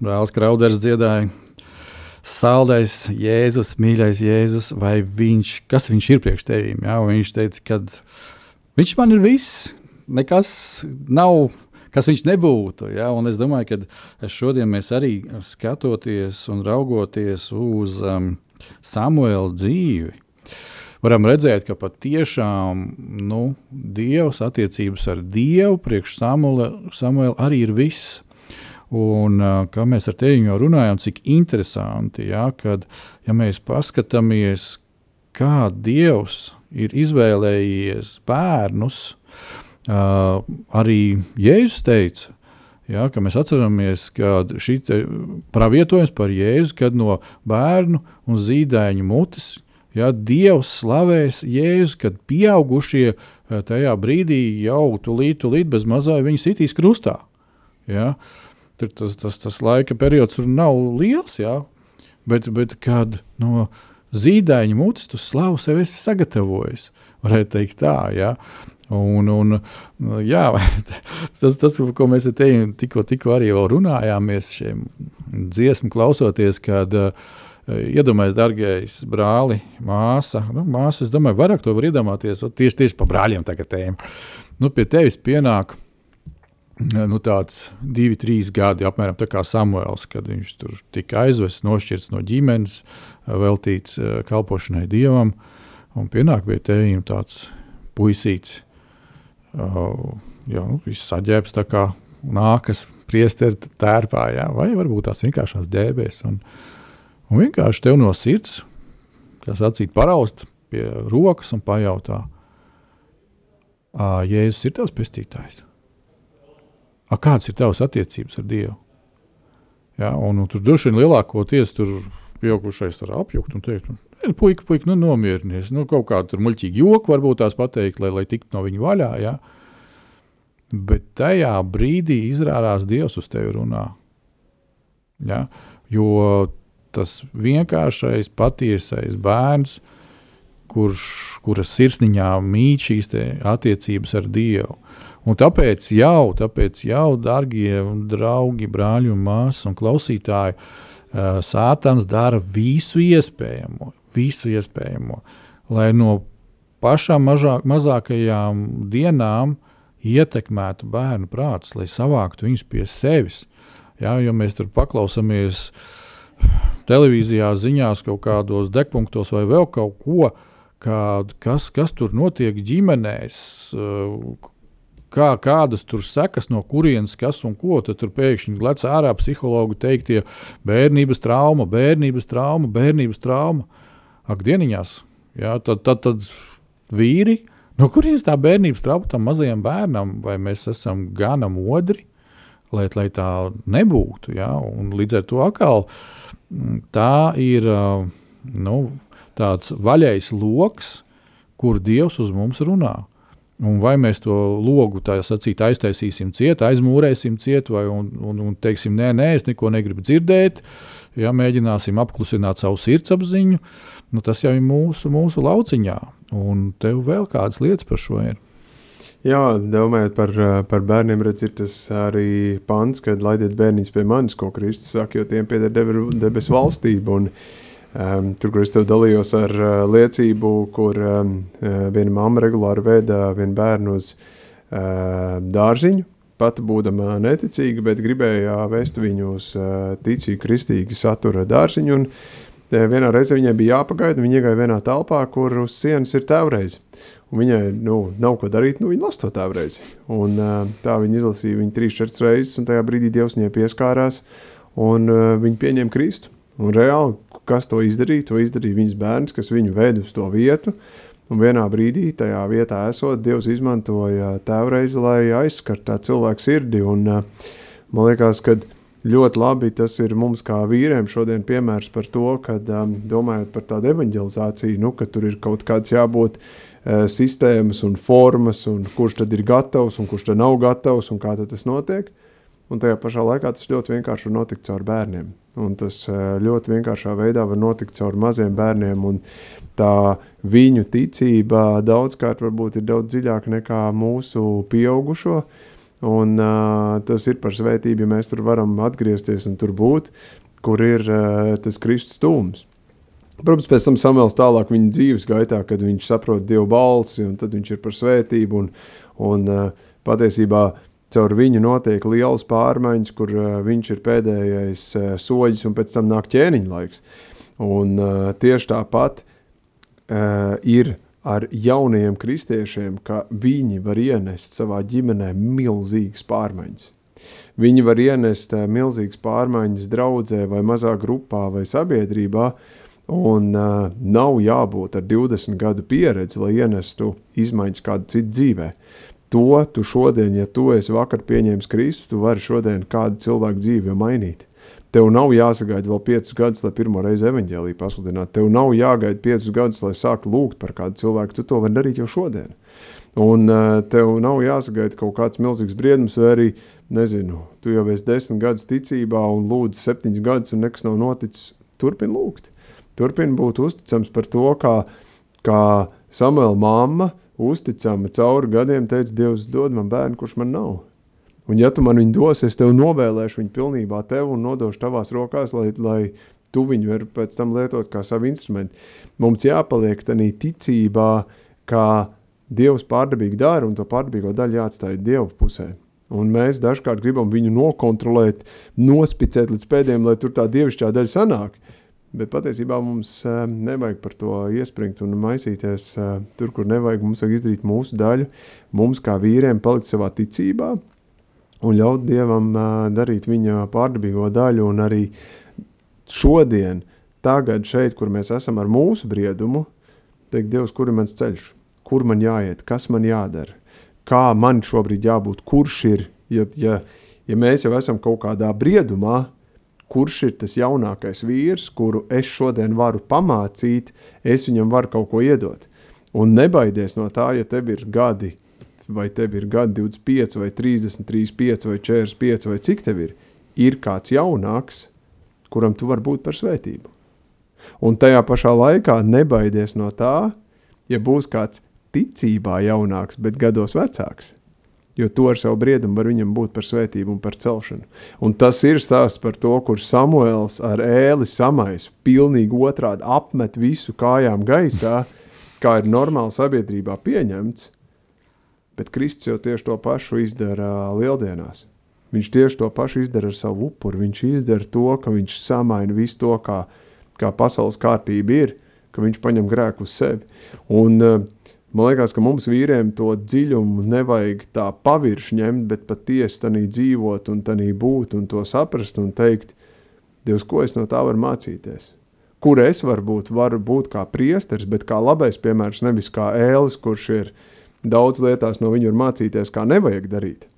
Brālis Krauders dziedāja. Saldais Jēzus, mīļais Jēzus, vai viņš, kas viņš ir priekš tevīm? Jā, viņš teica, ka viņš man ir viss, nekas nav, kas viņš nebūtu. Jā, un es domāju, ka šodien mēs arī skatoties un raugoties uz um, Samuela dzīvi, varam redzēt, ka patiešām nu, Dievs, attiecības ar Dievu priekš Samuela, Samuela arī ir viss. Un, kā mēs ar tevi jau runājām, cik interesanti, ja, kad ja mēs paskatāmies, kā Dievs ir izvēlējies bērnus, uh, arī Jēzus teica, ja, mēs atceramies, ka šī pravietojums par Jēzu, kad no bērnu un zīdaiņu mutes Ja, Dievs slavēs Jēzu, kad pieaugušie eh, tajā brīdī jau tulīt, tulīt bez mazā viņa sitīs krustā. Ja. Tur tas, tas, tas laika periods tur nav liels, ja. bet, bet kad no zīdaiņa mutes tu slavu sev esi sagatavojis, varētu teikt tā. Ja. Un, un, jā, tas, tas, ko mēs te tikko, tikko arī runājāmies, šiem dziesmu klausoties, kad uh, Iedomājieties, darbais brāli, māsa. Nu, māsa, es domāju, vairāk to var iedomāties. Tieši, tieši par brāļiem tagad tēma. Nu, pie tevis pienāk nu, tāds divi, trīs gadi, apmēram tā kā Samuēls, kad viņš tur tika aizvests, nošķirts no ģimenes, veltīts kalpošanai dievam. Un pienāk pie tevis tāds puisīts, jau nu, viss saģērbs kā nākas priesteri tērpā, jā, vai varbūt tās vienkāršās ģēbēs. Un, Un vienkārši tev no sirds, kā sacīt, paraust pie rokas un pajautā, Jēzus ir tavs pestītājs. A, kādas ir tavas attiecības ar Dievu? Ja, un, un tur droši vien lielākoties tur pieaugušais var apjukt un teikt, nu, puika, puika, nu nomierinies, nu kaut kādu tur muļķīgu joku varbūt tās pateikt, lai, lai tiktu no viņa vaļā, ja. Bet tajā brīdī izrādās Dievs uz tevi runā. Ja, jo tas vienkāršais, patiesais bērns, kurš, kuras sirsniņā mīt šīs attiecības ar Dievu. Un tāpēc jau, tāpēc jau, darbie draugi, brāļi un māsas un klausītāji, Sātans dara visu iespējamo, visu iespējamo, lai no pašām mažāk, mazākajām dienām ietekmētu bērnu prātus, lai savāktu viņus pie sevis. Ja, jo mēs tur paklausāmies uh, televīzijā, ziņās, kaut kādos degpunktos vai vēl kaut ko, kād, kas, kas tur notiek ģimenēs, kā, kādas tur sekas, no kurienes kas un ko. Tad tur pēkšņi lec ārā psihologu teiktie bērnības trauma, bērnības trauma, bērnības trauma. Ak, dieniņās, jā, tad, tad, tad vīri, no kurienes tā bērnības trauma tam mazajam bērnam, vai mēs esam gana modri, lai, lai tā nebūtu. Jā, un līdz ar to atkal tā ir nu, tāds vaļējs lokus, kur Dievs uz mums runā. Un vai mēs to logu sacīt, aiztaisīsim ciet, aizmūrēsim ciet, vai un, un, un teiksim, nē, nē, es neko negribu dzirdēt, ja mēģināsim apklusināt savu sirdsapziņu, nu, tas jau ir mūsu, mūsu lauciņā. Un tev vēl kādas lietas par šo ir. Jā, domājot par, par bērniem, redz, ir tas arī pants, kad laidiet bērniņus pie manis, ko Kristus saka, jo tiem pieder debesu valstība. Un, um, tur, kur es tev dalījos ar uh, liecību, kur um, viena mamma regulāri veda vienu bērnu uz uh, dārziņu, pati būdama neticīga, bet gribēja vest viņu uz ticīgu, kristīgu satura dārziņu. Un vienā reizē viņai bija jāpagaida, viņa iegāja vienā telpā, kur uz sienas ir tēvreize. Viņai nu, nav ko darīt, nu, viņa lasa to tēvreizi. Un, tā viņa izlasīja viņu trīs, četras reizes, un tajā brīdī Dievs viņai pieskārās, un viņa pieņēma Kristu. Un reāli, kas to izdarīja? To izdarīja viņas bērns, kas viņu veda uz to vietu. Un vienā brīdī, tajā vietā esot, Dievs izmantoja tēvreizi, lai aizskartu tā cilvēku sirdi. Un, man liekas, ka ļoti labi tas ir mums kā vīriem šodien piemērs par to, ka domājot par tādu evanģelizāciju, nu, ka tur ir kaut kāds jābūt sistēmas un formas, un kurš tad ir gatavs un kurš tad nav gatavs un kā tas notiek. Un tajā pašā laikā tas ļoti vienkārši var notikt caur bērniem. Un tas ļoti vienkāršā veidā var notikt caur maziem bērniem. Tā viņu ticība daudzkārt varbūt ir daudz dziļāka nekā mūsu pieaugušo. Un, uh, tas ir par svētību, ja mēs tur varam atgriezties un tur būt, kur ir uh, tas Kristus tūms. Protams, pēc tam Samuēls tālāk viņa dzīves gaitā, kad viņš saprot Dievu balsi, un tad viņš ir par svētību. Un, un uh, patiesībā caur viņu notiek liels pārmaiņas, kur uh, viņš ir pēdējais uh, soļs, un pēc tam nāk ķēniņa laiks. Un uh, tieši tāpat uh, ir ar jauniem kristiešiem, ka viņi var ienest savā ģimenē milzīgas pārmaiņas. Viņi var ienest uh, milzīgas pārmaiņas draudzē vai mazā grupā vai sabiedrībā, un uh, nav jābūt ar 20 gadu pieredzi, lai ienestu izmaiņas kādu citu dzīvē. To tu šodien, ja tu esi vakar pieņēmis Kristu, tu vari šodien kādu cilvēku dzīvi mainīt. Tev nav jāsagaida vēl piecus gadus, lai pirmo reizi evaņģēlīju pasludinātu. Tev nav jāgaida piecus gadus, lai sāktu lūgt par kādu cilvēku. Tu to vari darīt jau šodien. Un uh, tev nav jāsagaida kaut kāds milzīgs briedums, vai arī, nezinu, tu jau esi desmit gadus ticībā un lūdzu septiņus gadus, un nekas nav noticis. Turpin lūgt. Turpin būt uzticams par to, kā, kā Samuela mamma uzticama cauri gadiem teica, Dievs dod man bērnu, kurš man nav. Un, ja tu man viņu dos, es tev novēlēšu viņu pilnībā tev un nodošu tavās rokās, lai, lai tu viņu vari pēc tam lietot kā savu instrumentu. Mums jāpaliek tādā ticībā, kā Dievs pārdabīgi dara, un to pārdabīgo daļu jāatstāj Dieva pusē. Un mēs dažkārt gribam viņu nokontrolēt, nospicēt līdz pēdējiem, lai tur tā dievišķā daļa sanāk. Bet patiesībā mums uh, nevajag par to iespringt un maisīties uh, tur, kur nevajag. Mums vajag izdarīt mūsu daļu, mums kā vīriem palikt savā ticībā, un ļaut Dievam darīt viņa pārdabīgo daļu. Un arī šodien, tagad, šeit, kur mēs esam ar mūsu briedumu, teikt, Dievs, kur ir mans ceļš, kur man jāiet, kas man jādara, kā man šobrīd jābūt, kurš ir, ja, ja, ja mēs jau esam kaut kādā briedumā, kurš ir tas jaunākais vīrs, kuru es šodien varu pamācīt, es viņam varu kaut ko iedot. Un nebaidies no tā, ja tev ir gadi vai tev ir gadi 25, vai 30, 35, vai 45, vai cik tev ir, ir kāds jaunāks, kuram tu vari būt par svētību. Un tajā pašā laikā nebaidies no tā, ja būs kāds ticībā jaunāks, bet gados vecāks. Jo to ar savu briedumu var viņam būt par svētību un par celšanu. Un tas ir stāsts par to, kur Samuēls ar ēli samais, pilnīgi otrādi apmet visu kājām gaisā, kā ir normāli sabiedrībā pieņemts, Bet Kristus jau tieši to pašu izdara lieldienās. Viņš tieši to pašu izdara ar savu upuri. Viņš izdara to, ka viņš samaina visu to, kā, kā pasaules kārtība ir, ka viņš paņem grēku uz sevi. Un, man liekas, ka mums vīriem to dziļumu nevajag tā pavirši ņemt, bet patiesi tādā dzīvot un tādā būt un to saprast un teikt, Dievs, ko es no tā varu mācīties. Kur es varu būt? Varu būt kā priesteris, bet kā labais piemērs, nevis kā ēlis, kurš ir ielikās Daudz lietās no viņa var mācīties, kā nevajag darīt.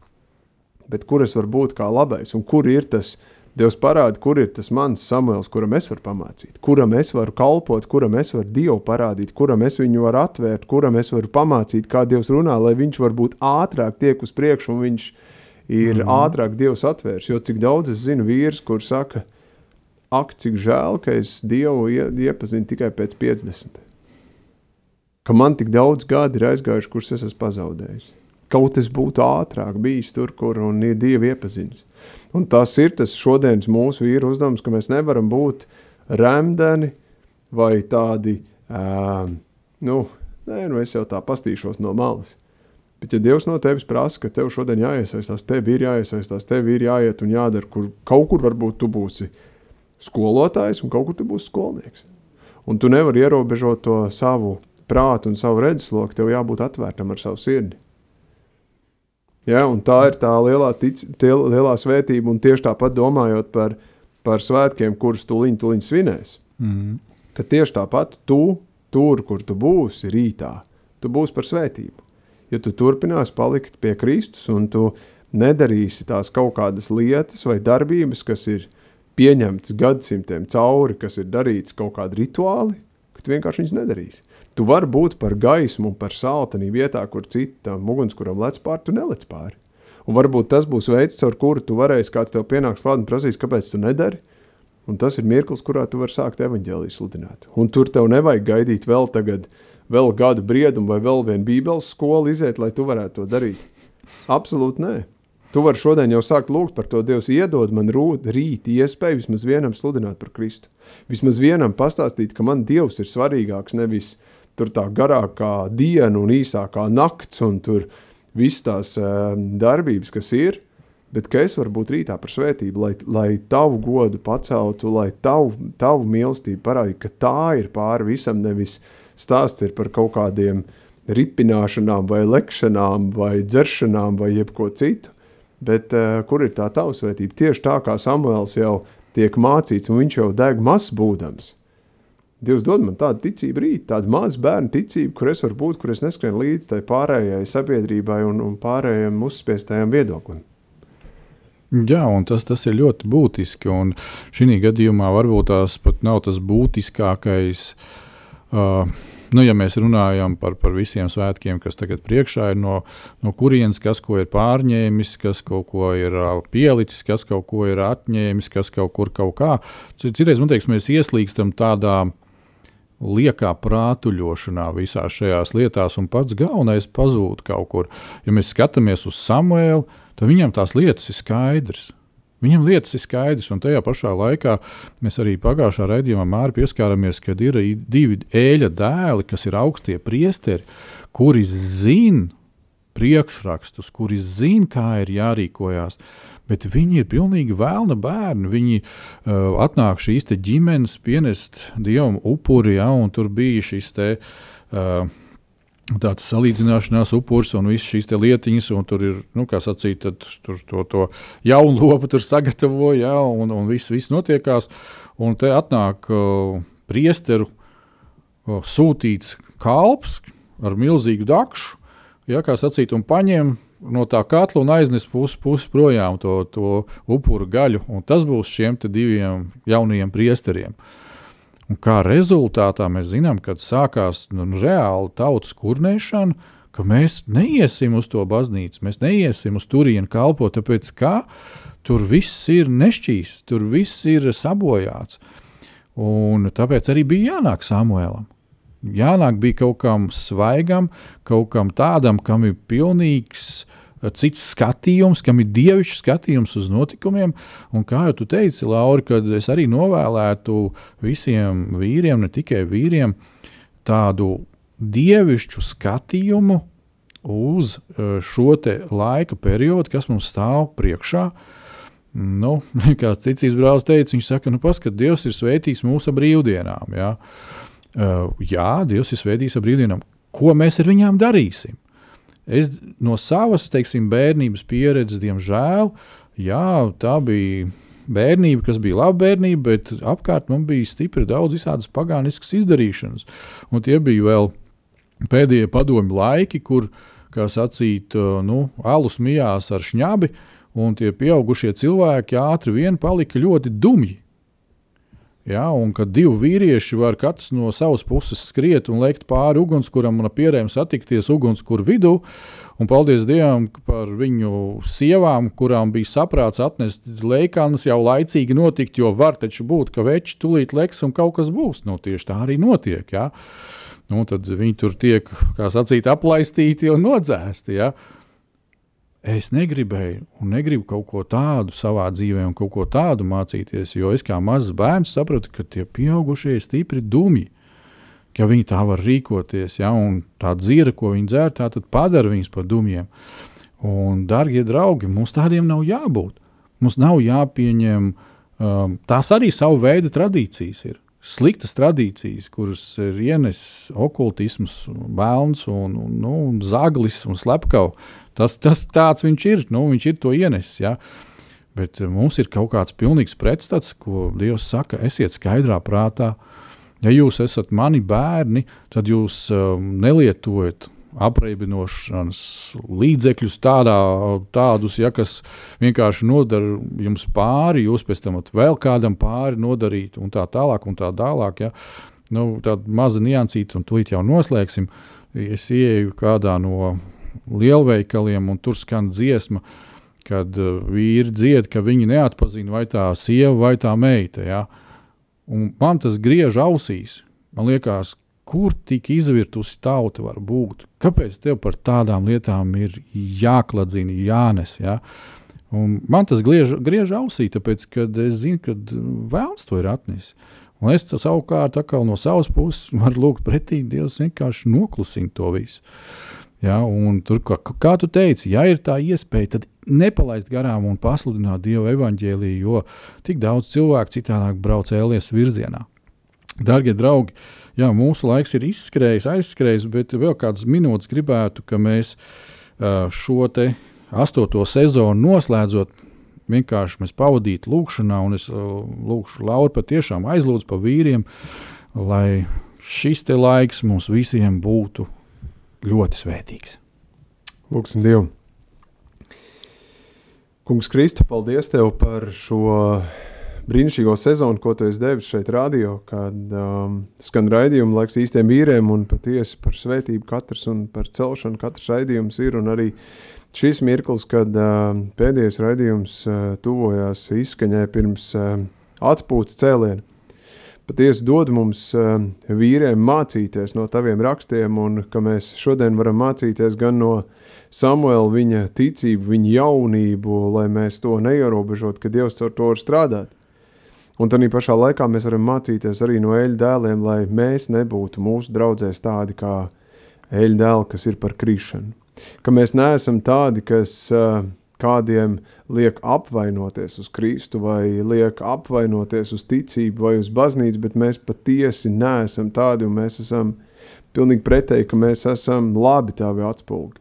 Bet kur es varu būt kā labais, un kur ir tas Dievs parāda, kur ir tas mans samuēls, kuram es varu pamācīt, kuram es varu kalpot, kuram es varu Dievu parādīt, kuram es viņu varu atvērt, kuram es varu pamācīt, kā Dievs runā, lai viņš varbūt ātrāk tiek uz priekšu un viņš ir mm -hmm. ātrāk Dievs atvērs. Jo cik daudz es zinu vīrs, kur saka, ak, cik žēl, ka es Dievu iepazinu tikai pēc 50 ka man tik daudz gadi ir aizgājuši, kurus es esmu pazaudējis. Kaut es būtu ātrāk bijis tur, kur un ir Dieva iepazinis. Un tas ir tas šodienas mūsu vīru uzdevums, ka mēs nevaram būt remdeni vai tādi, uh, nu, nē, nu es jau tā pastīšos no malas. Bet, ja Dievs no tevis prasa, ka tev šodien jāiesaistās, tev ir jāiesaistās, tev ir jāiet un jādara, kur kaut kur varbūt tu būsi skolotājs un kaut kur tu būsi skolnieks. Un tu nevari ierobežot to savu prātu un savu redzesloku, tev jābūt atvērtam ar savu sirdi. Ja, tā ir tā lielā, tic, tie, lielā svētība, un tieši tāpat domājot par, par svētkiem, kurus tuliņ, tuliņ svinēs. Mm. Ka tieši tāpat tu, tur, kur tu būsi rītā, tu būsi par svētību ja tu turpināsi palikt pie Kristus un tu nedarīsi tās kaut kādas lietas vai darbības, kas ir pieņemts gadsimtiem cauri, kas ir darīts kaut kādi rituāli, ka tu vienkārši viņus nedarīsi. Tu vari būt par gaismu par saltenī vietā, kur citam ugunskuram lec pāri, tu nelec pāri. Un varbūt tas būs veids, caur kuru tu varēsi, kāds tev pienāks klāt un prasīs, kāpēc tu nedari. Un tas ir mirklis, kurā tu vari sākt evaņģēliju sludināt. Un tur tev nevajag gaidīt vēl tagad, uh, vēl gadu briedumu vai vēl vienu bībeles skolu iziet, lai tu varētu to darīt. Absolūti nē. Tu vari šodien jau sākt lūgt par to, Dievs, iedod man rūt, rīt iespēju vismaz vienam sludināt par Kristu. Vismaz vienam pastāstīt, ka man Dievs ir svarīgāks, nevis tur tā garākā diena un īsākā nakts un tur viss tās uh, darbības, kas ir, bet ka es varu būt rītā par svētību, lai, lai tavu godu paceltu, lai tavu, tavu mīlestību parādītu, ka tā ir pāri visam, nevis stāsts ir par kaut kādiem ripināšanām, vai lekšanām, vai dzeršanām, vai jebko citu. Bet uh, kur ir tā tausvētība? Tieši tā kā Samuēls jau tiek mācīts, un viņš jau deg mazs būdams. Dievs dod man tādu ticību rīt, tādu mazu bērnu ticību, kur es varu būt, kur es neskrienu līdzi tai pārējai sabiedrībai un, un pārējiem uzspiestajam viedoklim. Jā, un tas, tas ir ļoti būtiski. Un šī gadījumā varbūt tās pat nav tas būtiskākais uh, Uh, nu, ja mēs runājam par, par visiem svētkiem, kas tagad priekšā ir no, no kurienes, kas ko ir pārņēmis, kas kaut ko ir uh, pielicis, kas kaut ko ir atņēmis, kas kaut kur kaut kā. Citreiz man liekas, mēs ieslīgstam tādā liekā prātuļošanā visās šajās lietās, un pats galvenais pazūd kaut kur. Ja mēs skatāmies uz Samuēlu, tad viņam tās lietas ir skaidrs. Viņam lietas ir skaidrs, un tajā pašā laikā mēs arī pagājušā raidījumā māri pieskārāmies, kad ir divi ēļa dēli, kas ir augstie priesteri, kuri zina priekšrakstus, kuri zina, kā ir jārīkojas. Bet viņi ir pilnīgi vēlna bērni. Viņi uh, atnāk šīs ģimenes, pienest dievam upuri, ja, un tur bija šis te. Uh, tāds salīdzināšanās upuris un visas šīs lietiņas, un tur ir, nu, kā sacīt, tad, tur to, to jaunu lopu tur sagatavo, ja, un, un viss, viss notiekās. Un te atnāk uh, priesteru uh, sūtīts kalps ar milzīgu dakšu, ja, kā sacīt, un paņem no tā katla un aiznes pusi pus projām to, to upuru gaļu, tas būs šiem diviem jaunajiem priesteriem. Un kā rezultātā mēs zinām, kad sākās nu, reāli tautas kurnēšana, ka mēs neiesim uz to baznīcu, mēs neiesim uz turieni kalpot, tāpēc ka tur viss ir nešķīsts, tur viss ir sabojāts. Un tāpēc arī bija jānāk Samuēlam. Jānāk bija kaut kam svaigam, kaut kam tādam, kam ir pilnīgs cits skatījums, kam ir dievišķs skatījums uz notikumiem. Un kā jau teici, Laura, kad es arī novēlētu visiem vīriem, ne tikai vīriem, tādu dievišķu skatījumu uz e, šo laika periodu, kas mums stāv priekšā. Nu, kā cits brālis teica, viņš saka, nu, paskat, Dievs ir svētījis mūsu brīvdienām. Jā, uh, jā Dievs ir svētījis ar brīvdienām. Ko mēs ar viņām darīsim? Es no savas teiksim, bērnības pieredzes, diemžēl, jā, tā bija bērnība, kas bija laba bērnība, bet apkārt man bija stipri daudz visādas pagāniskas izdarīšanas. Un tie bija vēl pēdējie padomi laiki, kur, kā sacīt, nu, alus mijās ar šņabi, un tie pieaugušie cilvēki ātri vien palika ļoti dumji. Ja, un kad divi vīrieši var katrs no savas puses skriet un lekt pāri ugunskuram un pierēm satikties ugunskura vidū, un paldies Dievam par viņu sievām, kurām bija saprāts atnest leikānas jau laicīgi notikt, jo var taču būt, ka veči tulīt leks un kaut kas būs. Nu, tieši tā arī notiek. Ja. Nu, tad viņi tur tiek, kā sacīt, aplaistīti un nodzēsti. Ja. Es negribēju un negribu kaut ko tādu savā dzīvē, un kaut ko tādu mācīties, jo es kā mazs bērns sapratu, ka tie pieaugušie ir stipri dumji. ka viņi tā var rīkoties, ja, un tā dzīve, ko viņi dzēr, tā padara viņus par dumjiem. Un, darbie draugi, mums tādiem nav jābūt. Mums nav jāpieņem, um, tās arī savu veidu tradīcijas ir. Sliktas tradīcijas, kuras ir ienesis okultisms, bēns, un, un, nu, un zaglis un slepkavs. Tas, tas tāds viņš ir, nu, viņš ir to ienesis. Ja? Bet mums ir kaut kāds pilnīgs pretstats, ko Dievs saka, esiet skaidrā prātā. Ja jūs esat mani bērni, tad jūs um, nelietojat apreibinošanas līdzekļus, tādā, tādus, ja, kas vienkārši nodara jums pāri, jūs pēc tam vēl kādam pāri nodarīt, un tā tālāk. Un tā tālāk ja. nu, tāda maza niansīta, un tūlīt jau noslēgsim. Es ieeju kādā no lielveikaliem, un tur skan dziesma, kad uh, vīri dzied, ka viņi neatpazina vai tā sieva vai tā meita. Ja. Un man tas griež ausīs. Man liekas, kur tik izvirtusi tauta var būt? Kāpēc tev par tādām lietām ir jākladzina, jānes? Ja? Un man tas griež, griež ausī, tāpēc, ka es zinu, ka vēlams to ir atnesis. Un es savukārt no savas puses varu lūgt pretī, Dievs vienkārši noklusina to visu. Ja, tur, kā, kā tu teici, ja ir tā iespēja, tad nepalaist garām un pasludināt Dieva evaņģēlīju, jo tik daudz cilvēku citādi brauc ēlies virzienā. Darbie draugi, jā, mūsu laiks ir izskrējis, aizskrējis, bet vēl kādas minūtes gribētu, ka mēs šo astoto sezonu noslēdzot, vienkārši mēs pavadītu lūkšanā, un es lūkšu Lauru patiešām aizlūdzu par vīriem, lai šis laiks mums visiem būtu ļoti svētīgs. Lūksim Dievu! Kungs, Kristu, paldies Tev par šo brīnišķīgo sezonu, ko tu esi devis šeit, radio, kad um, skan raidījuma laiks īstiem vīriem un patiesi par svētību katrs un par celšanu katrs raidījums ir. Un arī šis mirklis, kad uh, pēdējais raidījums uh, tuvojās izskaņai pirms uh, atpūtas cēliena. Patiesi dod mums uh, vīriem mācīties no taviem rakstiem, un ka mēs šodien varam mācīties gan no Samuela, viņa ticību, viņa jaunību, lai mēs to neierobežot, ka Dievs ar to var strādāt. Un tad pašā laikā mēs varam mācīties arī no eļļu dēliem, lai mēs nebūtu mūsu draudzēs tādi kā eļļu dēli, kas ir par krišanu. Ka mēs neesam tādi, kas uh, kādiem liek apvainoties uz Kristu vai liek apvainoties uz ticību vai uz baznīcu, bet mēs patiesi neesam tādi un mēs esam pilnīgi pretēji, ka mēs esam labi tāvi atspulgi.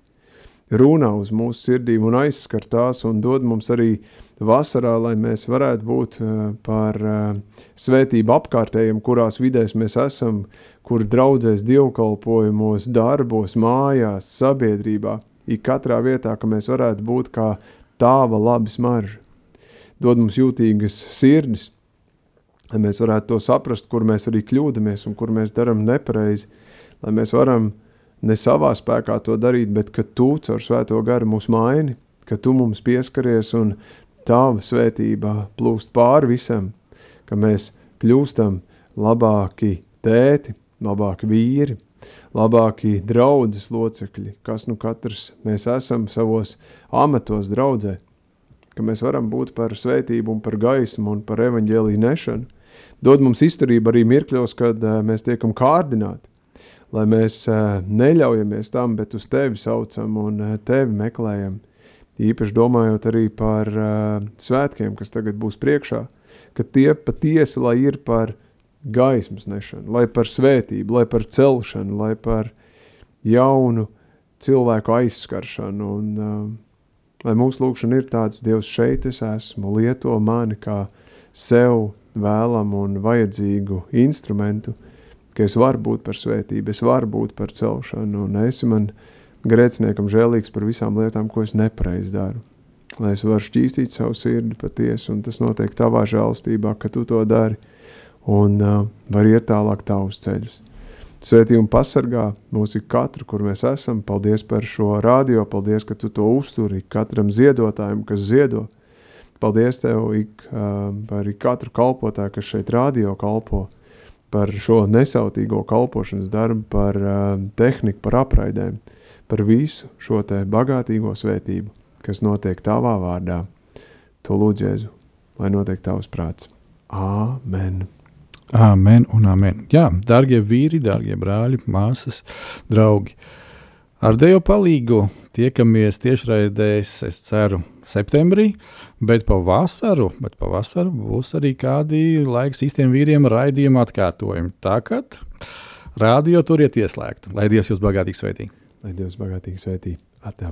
Runā uz mūsu sirdīm un aizskar tās un dod mums arī vasarā, lai mēs varētu būt eh, par eh, svētību apkārtējiem, kurās vidēs mēs esam, kur draudzēs dievkalpojumos, darbos, mājās, sabiedrībā, katrā vietā, ka mēs varētu būt kā tāva labi smarža. Dod mums jūtīgas sirdis, lai mēs varētu to saprast, kur mēs arī kļūdamies un kur mēs darām nepareizi, lai mēs varam ne savā spēkā to darīt, bet ka tu caur svēto garu mūs maini, ka tu mums pieskaries un Tava svētība plūst pāri visam, ka mēs kļūstam labāki tēti, labāki vīri, labāki draudzes locekļi, kas nu katrs mēs esam savos amatos draudzē, ka mēs varam būt par svētību un par gaismu un par evaņģēliju nešanu. Dod mums izturību arī mirkļos, kad uh, mēs tiekam kārdināti, lai mēs uh, neļaujamies tam, bet uz tevi saucam un uh, tevi meklējam – īpaši domājot arī par uh, svētkiem, kas tagad būs priekšā, ka tie patiesi, lai ir par gaismas nešanu, lai par svētību, lai par celšanu, lai par jaunu cilvēku aizskaršanu, un uh, lai mūsu lūkšana ir tāds, Dievs šeit es esmu, lieto mani kā sev vēlamu un vajadzīgu instrumentu, ka es varu būt par svētību, es varu būt par celšanu, un esi man grēciniekam žēlīgs par visām lietām, ko es nepareiz daru. Lai es varu šķīstīt savu sirdi patiesi, un tas notiek tavā žēlstībā, ka tu to dari, un uh, var iet tālāk tavus ceļus. Svētī un pasargā mūs ik katru, kur mēs esam. Paldies par šo radio, paldies, ka tu to uzturi katram ziedotājam, kas ziedo. Paldies Tev ik, uh, par ik katru kalpotāju, kas šeit radio kalpo, par šo nesautīgo kalpošanas darbu, par uh, tehniku, par apraidēm par visu šo te bagātīgo svētību, kas notiek tavā vārdā. To lūdzu Jēzu, lai notiek tavs prāts. Āmen! Amen un amen. Jā, darbie vīri, darbie brāļi, māsas, draugi. Ar Dievu palīdzību tiekamies tiešraidēs, es ceru, septembrī, bet pavasaru, bet pavasaru būs arī kādi laiks īstiem vīriem raidījuma atkārtojumi. Kā rādio turiet ieslēgtu, lai Dievs jūs bagātīgi svētī. Lai Dievs bagātīgi svētī. Atā.